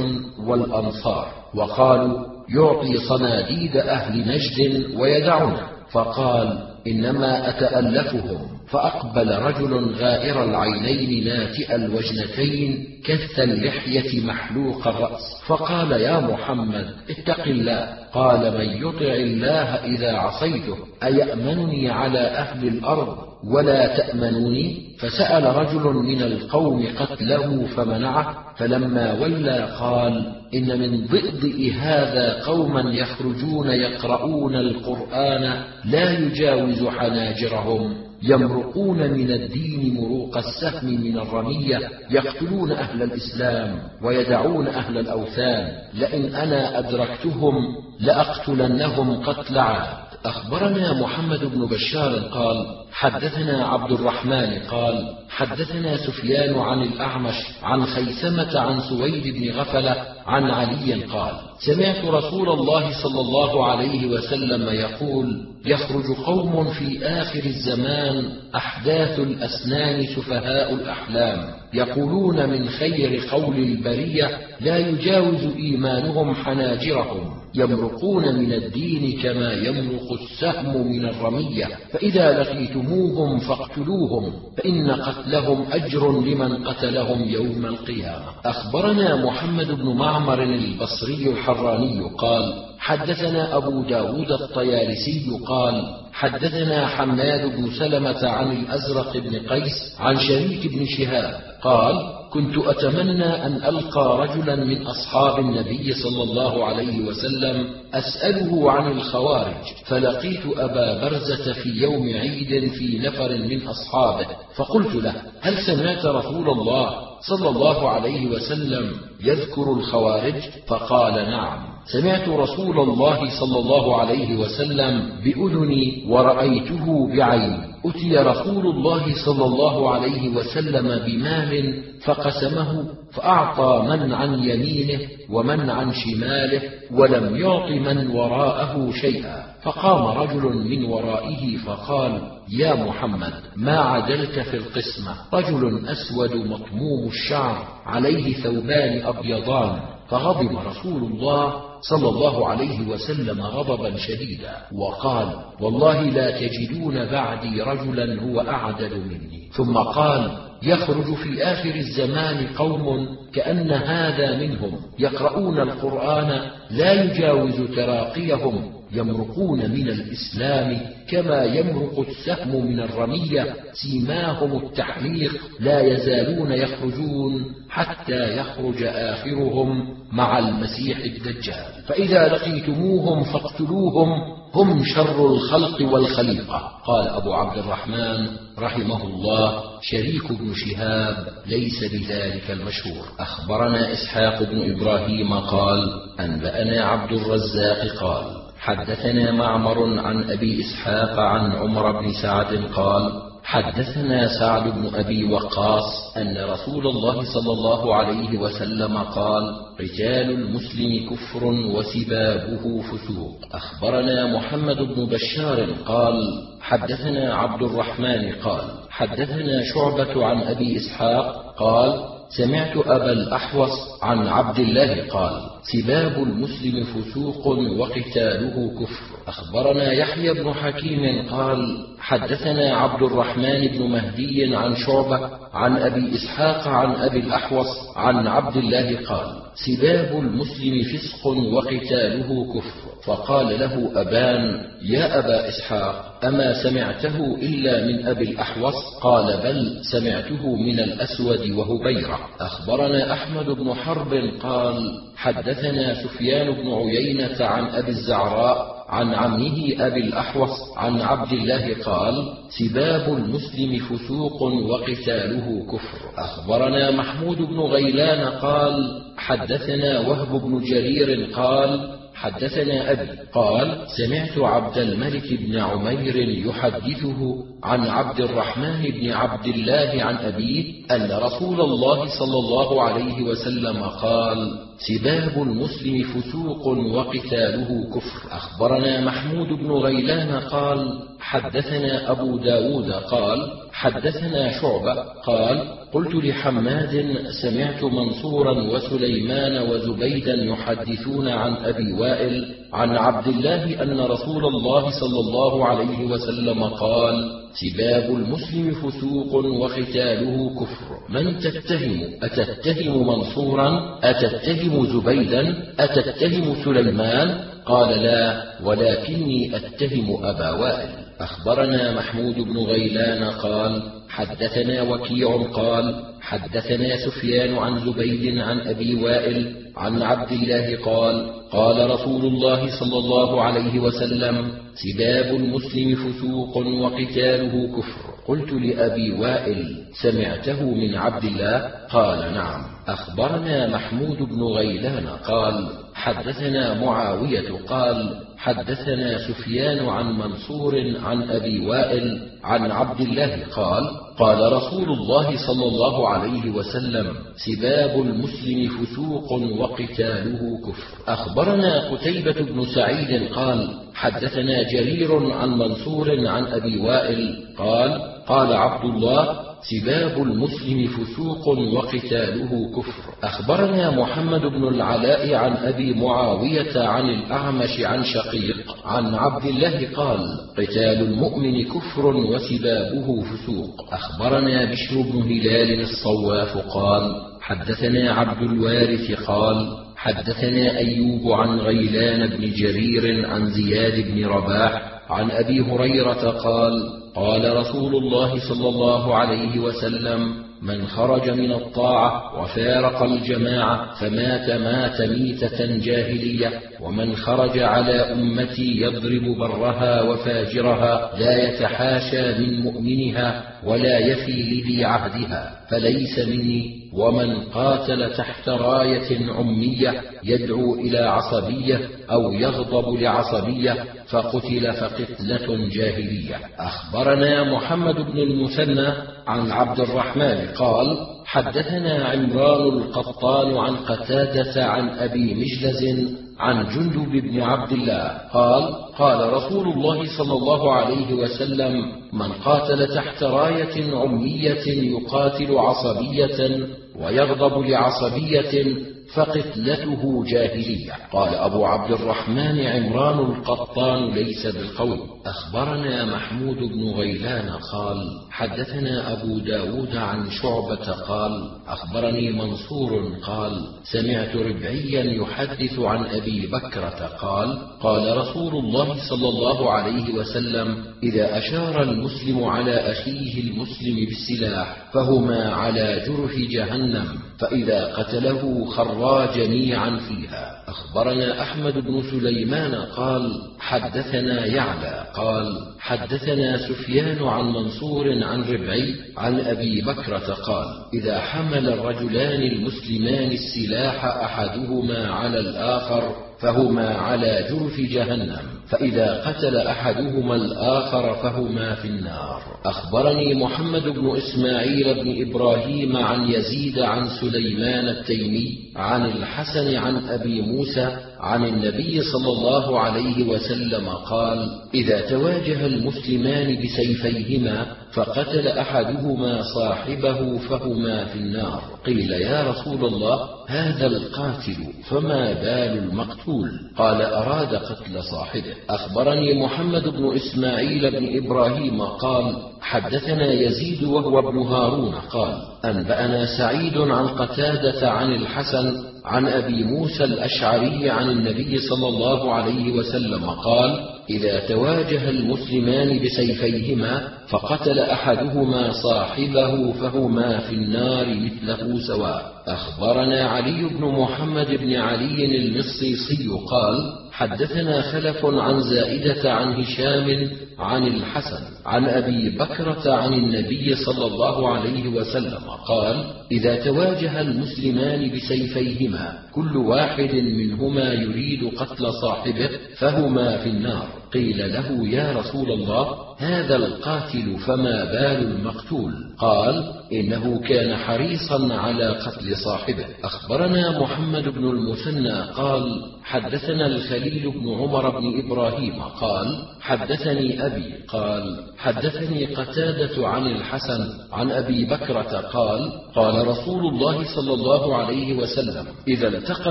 [SPEAKER 1] والأنصار وقالوا يعطي صناديد أهل نجد ويدعنا. فقال إنما أتألفهم فأقبل رجل غائر العينين ناتئ الوجنتين كث اللحية محلوق الرأس فقال يا محمد اتق الله. قال من يطع الله إذا عصيته أيأمنني على أهل الأرض؟ ولا تأمنوني؟ فسأل رجل من القوم قتله فمنعه فلما ولى قال إن من ضئضئ هذا قوما يخرجون يقرؤون القرآن لا يجاوز حناجرهم. يمرقون من الدين مروق السهم من الرمية يقتلون أهل الإسلام ويدعون أهل الأوثان. لئن أنا أدركتهم لأقتلنهم قتل عاد. أخبرنا محمد بن بشار قال حدثنا عبد الرحمن قال حدثنا سفيان عن الأعمش عن خيثمة عن سويد بن غفلة عن علي قال سمعت رسول الله صلى الله عليه وسلم يقول يخرج قوم في آخر الزمان أحداث الأسنان سفهاء الأحلام يقولون من خير قول البرية لا يجاوز إيمانهم حناجرهم يمرقون من الدين كما يمرق السهم من الرمية فإذا لقيتموهم فاقتلوهم فإن قتلهم أجر لمن قتلهم يوم القيامة. أخبرنا محمد بن معمر البصري الحراني قال حدثنا أبو داود الطيالسي قال حدثنا حماد بن سلمة عن الأزرق بن قيس عن شريك بن شهاب قال كنت أتمنى أن ألقى رجلا من أصحاب النبي صلى الله عليه وسلم أسأله عن الخوارج فلقيت أبا برزة في يوم عيد في نفر من أصحابه فقلت له هل سمعت رسول الله صلى الله عليه وسلم يذكر الخوارج؟ فقال نعم. سمعت رسول الله صلى الله عليه وسلم باذني ورأيته بعيني أتي رسول الله صلى الله عليه وسلم بمال فقسمه فأعطى من عن يمينه ومن عن شماله ولم يعط من وراءه شيئا. فقام رجل من ورائه فقال يا محمد ما عدلت في القسمة؟ رجل أسود مطموم الشعر عليه ثوبان أبيضان. فغضب رسول الله صلى الله عليه وسلم غضبا شديدا وقال والله لا تجدون بعدي رجلا هو أعدل مني. ثم قال يخرج في آخر الزمان قوم كأن هذا منهم يقرؤون القرآن لا يجاوز تراقيهم يمرقون من الإسلام كما يمرق السهم من الرمية سيماهم التحليق لا يزالون يخرجون حتى يخرج آخرهم مع المسيح الدجال. فإذا لقيتموهم فاقتلوهم هم شر الخلق والخليقة. قال أبو عبد الرحمن رحمه الله شريك بن شهاب ليس بذلك المشهور. أخبرنا إسحاق بن إبراهيم قال أنبأنا عبد الرزاق قال حدثنا معمر عن أبي إسحاق عن عمر بن سعد قال حدثنا سعد بن أبي وقاص أن رسول الله صلى الله عليه وسلم قال رجال المسلم كفر وسبابه فسوق. أخبرنا محمد بن بشار قال حدثنا عبد الرحمن قال حدثنا شعبة عن أبي إسحاق قال سمعت أبا الأحوص عن عبد الله قال سباب المسلم فسوق وقتاله كفر. أخبرنا يحيى بن حكيم قال حدثنا عبد الرحمن بن مهدي عن شعبة عن أبي إسحاق عن أبي الأحوص عن عبد الله قال سباب المسلم فسق وقتاله كفر. فقال له أبان يا أبا إسحاق أما سمعته إلا من أبي الأحوص؟ قال بل سمعته من الأسود وهبيرة. أخبرنا أحمد بن حرب قال حدثنا سفيان بن عيينة عن أبي الزعراء عن عمه أبي الأحوص عن عبد الله قال سباب المسلم فسوق وقتاله كفر. أخبرنا محمود بن غيلان قال حدثنا وهب بن جرير قال حدثنا أبي قال سمعت عبد الملك بن عمير يحدثه عن عبد الرحمن بن عبد الله عن أبيه أن رسول الله صلى الله عليه وسلم قال سباب المسلم فسوق وقتاله كفر. أخبرنا محمود بن غيلان قال حدثنا أبو داود قال حدثنا شعبة قال قلت لحماد سمعت منصورا وسليمان وزبيدا يحدثون عن أبي وائل عن عبد الله أن رسول الله صلى الله عليه وسلم قال سباب المسلم فسوق وختاله كفر. من تتهم؟ أتتهم منصورا؟ أتتهم زبيدا؟ أتتهم سليمان؟ قال لا ولكني أتهم أبا وائل. أخبرنا محمود بن غيلان قال حدثنا وكيع قال حدثنا سفيان عن زبيد عن أبي وائل عن عبد الله قال قال رسول الله صلى الله عليه وسلم سباب المسلم فسوق وقتاله كفر. قلت لأبي وائل سمعته من عبد الله؟ قال نعم. أخبرنا محمود بن غيلان قال حدثنا معاوية قال حدثنا سفيان عن منصور عن أبي وائل عن عبد الله قال قال رسول الله صلى الله عليه وسلم سباب المسلم فسوق وقتاله كفر. أخبرنا قتيبة بن سعيد قال حدثنا جرير عن منصور عن أبي وائل قال قال عبد الله سباب المسلم فسوق وقتاله كفر. أخبرنا محمد بن العلاء عن أبي معاوية عن الأعمش عن شقيق. عن عبد الله قال قتال المؤمن كفر وسبابه فسوق. أخبرنا بشر بن هلال الصواف قال حدثنا عبد الوارث قال حدثنا أيوب عن غيلان بن جرير عن زياد بن رباح عن أبي هريرة قال قال رسول الله صلى الله عليه وسلم من خرج من الطاعة وفارق الجماعة فمات مات ميتة جاهلية ومن خرج على أمتي يضرب برها وفاجرها لا يتحاشى من مؤمنها ولا يفي لذي عهدها فليس مني ومن قاتل تحت راية عمية يدعو إلى عصبية أو يغضب لعصبية فقتل فقتلة جاهلية. أخبرنا محمد بن المثنى عن عبد الرحمن قال حدثنا عمران القطان عن قتادة عن أبي مجلز عن جندب بن عبد الله قال قال رسول الله صلى الله عليه وسلم من قاتل تحت راية عمية يقاتل عصبية ويغضب لعصبية فقتلته جاهلية. قال أبو عبد الرحمن عمران القطان ليس بالقول. أخبرنا محمود بن غيلان قال حدثنا أبو داود عن شعبة قال أخبرني منصور قال سمعت ربعيا يحدث عن أبي بكرة قال قال رسول الله صلى الله عليه وسلم إذا أشار المسلم على أخيه المسلم بالسلاح فهما على جرح جهنم فإذا قتله خرا جميعا فيها. أخبرنا أحمد بن سليمان قال حدثنا يعلى قال حدثنا سفيان عن منصور عن ربعي عن أبي بكرة قال إذا حمل الرجلان المسلمان السلاح أحدهما على الآخر فهما على جرف جهنم فإذا قتل أحدهما الآخر فهما في النار. أخبرني محمد بن إسماعيل بن إبراهيم عن يزيد عن سليمان التيمي عن الحسن عن أبي موسى عن النبي صلى الله عليه وسلم قال إذا تواجه المسلمان بسيفيهما فقتل أحدهما صاحبه فهما في النار. قيل يا رسول الله هذا القاتل فما بال المقتول؟ قال أراد قتل صاحبه. أخبرني محمد بن إسماعيل بن إبراهيم قال حدثنا يزيد وهو ابن هارون قال أنبأنا سعيد عن قتادة عن الحسن عن أبي موسى الأشعري عن النبي صلى الله عليه وسلم قال إذا تواجه المسلمان بسيفيهما فقتل أحدهما صاحبه فهما في النار مثله سواء أخبرنا علي بن محمد بن علي المصيصي قال حدثنا خلف عن زائدة عن هشام عن الحسن عن أبي بكرة عن النبي صلى الله عليه وسلم قال إذا تواجه المسلمان بسيفيهما كل واحد منهما يريد قتل صاحبه فهما في النار. قيل له يا رسول الله هذا القاتل فما بال المقتول؟ قال إنه كان حريصا على قتل صاحبه. أخبرنا محمد بن المثنى قال حدثنا الخليل بن عمر بن إبراهيم قال حدثني أبي قال حدثني قتادة عن الحسن عن أبي بكرة قال قال رسول الله صلى الله عليه وسلم إذا التقى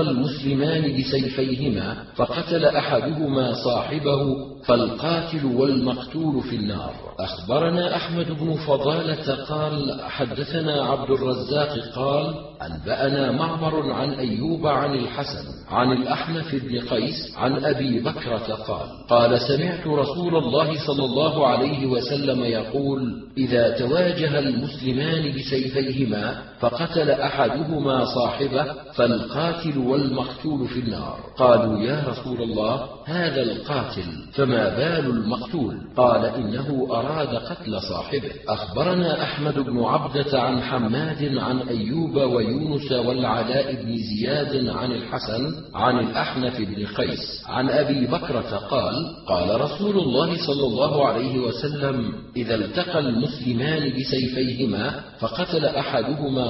[SPEAKER 1] المسلمان بسيفيهما فقتل أحدهما صاحبه فالقاتل والمقتول في النار. أخبرنا أحمد بن فضالة قال حدثنا عبد الرزاق قال أنبأنا معمر عن أيوب عن الحسن عن الأحنف بن قيس عن أبي بكرة قال قال سمعت رسول الله صلى الله عليه وسلم يقول إذا تواجه المسلمان بسيفيهما فقتل أحدهما صاحبه فالقاتل والمقتول في النار. قالوا يا رسول الله هذا القاتل فما بال المقتول؟ قال إنه أراد قتل صاحبه. أخبرنا أحمد بن عبدة عن حماد عن أيوب ويونس والعلاء بن زياد عن الحسن عن الأحنف بن قيس عن أبي بكرة قال قال رسول الله صلى الله عليه وسلم إذا التقى المسلمان بسيفيهما فقتل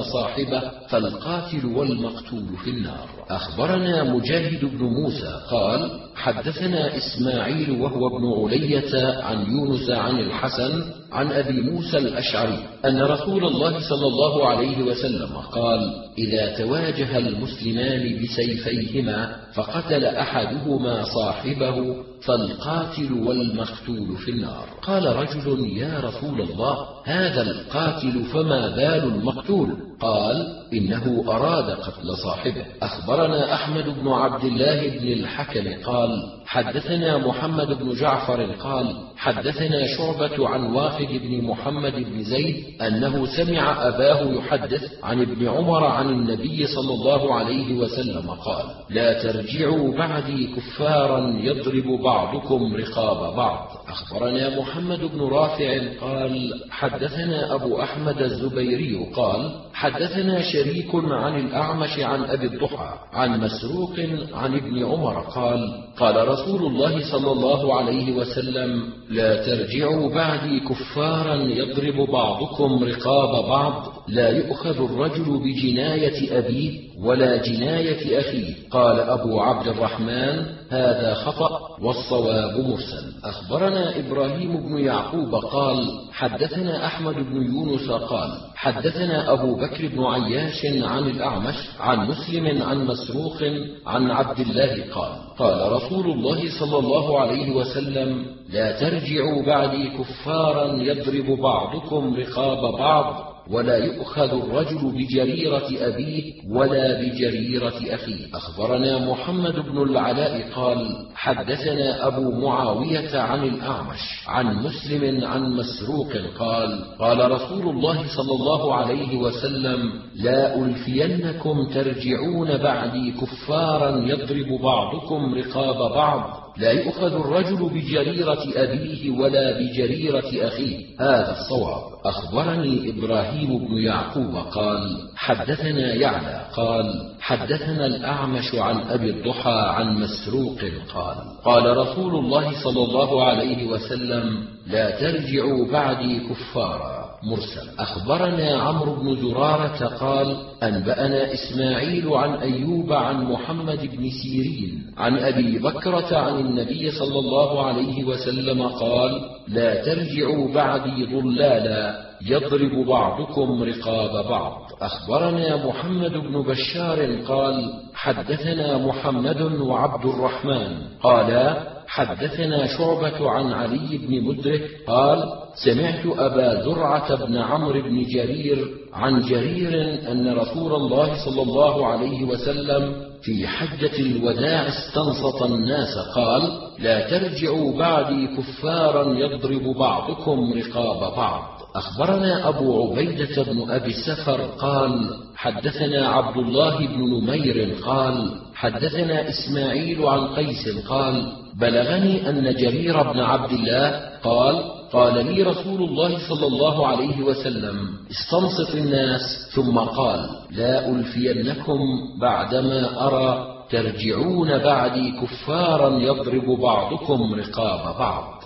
[SPEAKER 1] صاحبه فالقاتل والمقتول في النار. أخبرنا مجاهد بن موسى قال حدثنا إسماعيل وهو ابن علية عن يونس عن الحسن عن أبي موسى الأشعري أن رسول الله صلى الله عليه وسلم قال إذا تواجه المسلمان بسيفيهما فقتل أحدهما صاحبه فالقاتل والمقتول في النار. قال رجل يا رسول الله هذا القاتل فما بال المقتول؟ قال إنه أراد قتل صاحبه. أخبرنا أحمد بن عبد الله بن الحكم قال حدثنا محمد بن جعفر قال حدثنا شعبة عن واقد بن محمد بن زيد أنه سمع أباه يحدث عن ابن عمر عن النبي صلى الله عليه وسلم قال لا ترجعوا بعدي كفارا يضرب بعضكم رقاب بعض. أخبرنا محمد بن رافع قال حدثنا أبو أحمد الزبيري قال حدثنا شريك عن الأعمش عن أبي الضحى عن مسروق عن ابن عمر قال قال رسول الله صلى الله عليه وسلم لا ترجعوا بعدي كفارا يضرب بعضكم رقاب بعض. لا يؤخذ الرجل بجناية أبيه ولا جناية أخيه. قال أبو عبد الرحمن هذا خطأ والصواب مرسل. أخبرنا إبراهيم بن يعقوب قال حدثنا أحمد بن يونس قال حدثنا أبو بكر بن عياش عن الأعمش عن مسلم عن مسروق عن عبد الله قال قال رسول الله صلى الله عليه وسلم لا ترجعوا بعدي كفارا يضرب بعضكم رقاب بعض. ولا يؤخذ الرجل بجريرة أبيه ولا بجريرة أخيه. أخبرنا محمد بن العلاء قال حدثنا أبو معاوية عن الأعمش عن مسلم عن مسروق قال قال رسول الله صلى الله عليه وسلم لا ألفينكم ترجعون بعدي كفارا يضرب بعضكم رقاب بعض. لا يؤخذ الرجل بجريرة أبيه ولا بجريرة أخيه. هذا الصواب. أخبرني إبراهيم بن يعقوب قال حدثنا يعلى قال حدثنا الأعمش عن أبي الضحى عن مسروق قال قال رسول الله صلى الله عليه وسلم لا ترجعوا بعدي كفارا. مرسل. أخبرنا عمرو بن زرارة قال أنبأنا إسماعيل عن أيوب عن محمد بن سيرين عن أبي بكرة عن النبي صلى الله عليه وسلم قال لا ترجعوا بعدي ضلالا يضرب بعضكم رقاب بعض. أخبرنا محمد بن بشار قال حدثنا محمد وعبد الرحمن قالا حدثنا شعبة عن علي بن مدرك قال: سمعت أبا زرعة بن عمرو بن جرير عن جرير أن رسول الله صلى الله عليه وسلم في حجة الوداع استنصت الناس قال: لا ترجعوا بعدي كفارا يضرب بعضكم رقاب بعض. أخبرنا أبو عبيدة بن أبي السفر قال: حدثنا عبد الله بن نمير قال: حدثنا إسماعيل عن قيس قال: بلغني أن جرير بن عبد الله قال قال لي رسول الله صلى الله عليه وسلم استنصت الناس ثم قال لا ألفينكم بعدما أرى ترجعون بعدي كفارا يضرب بعضكم رقاب بعض.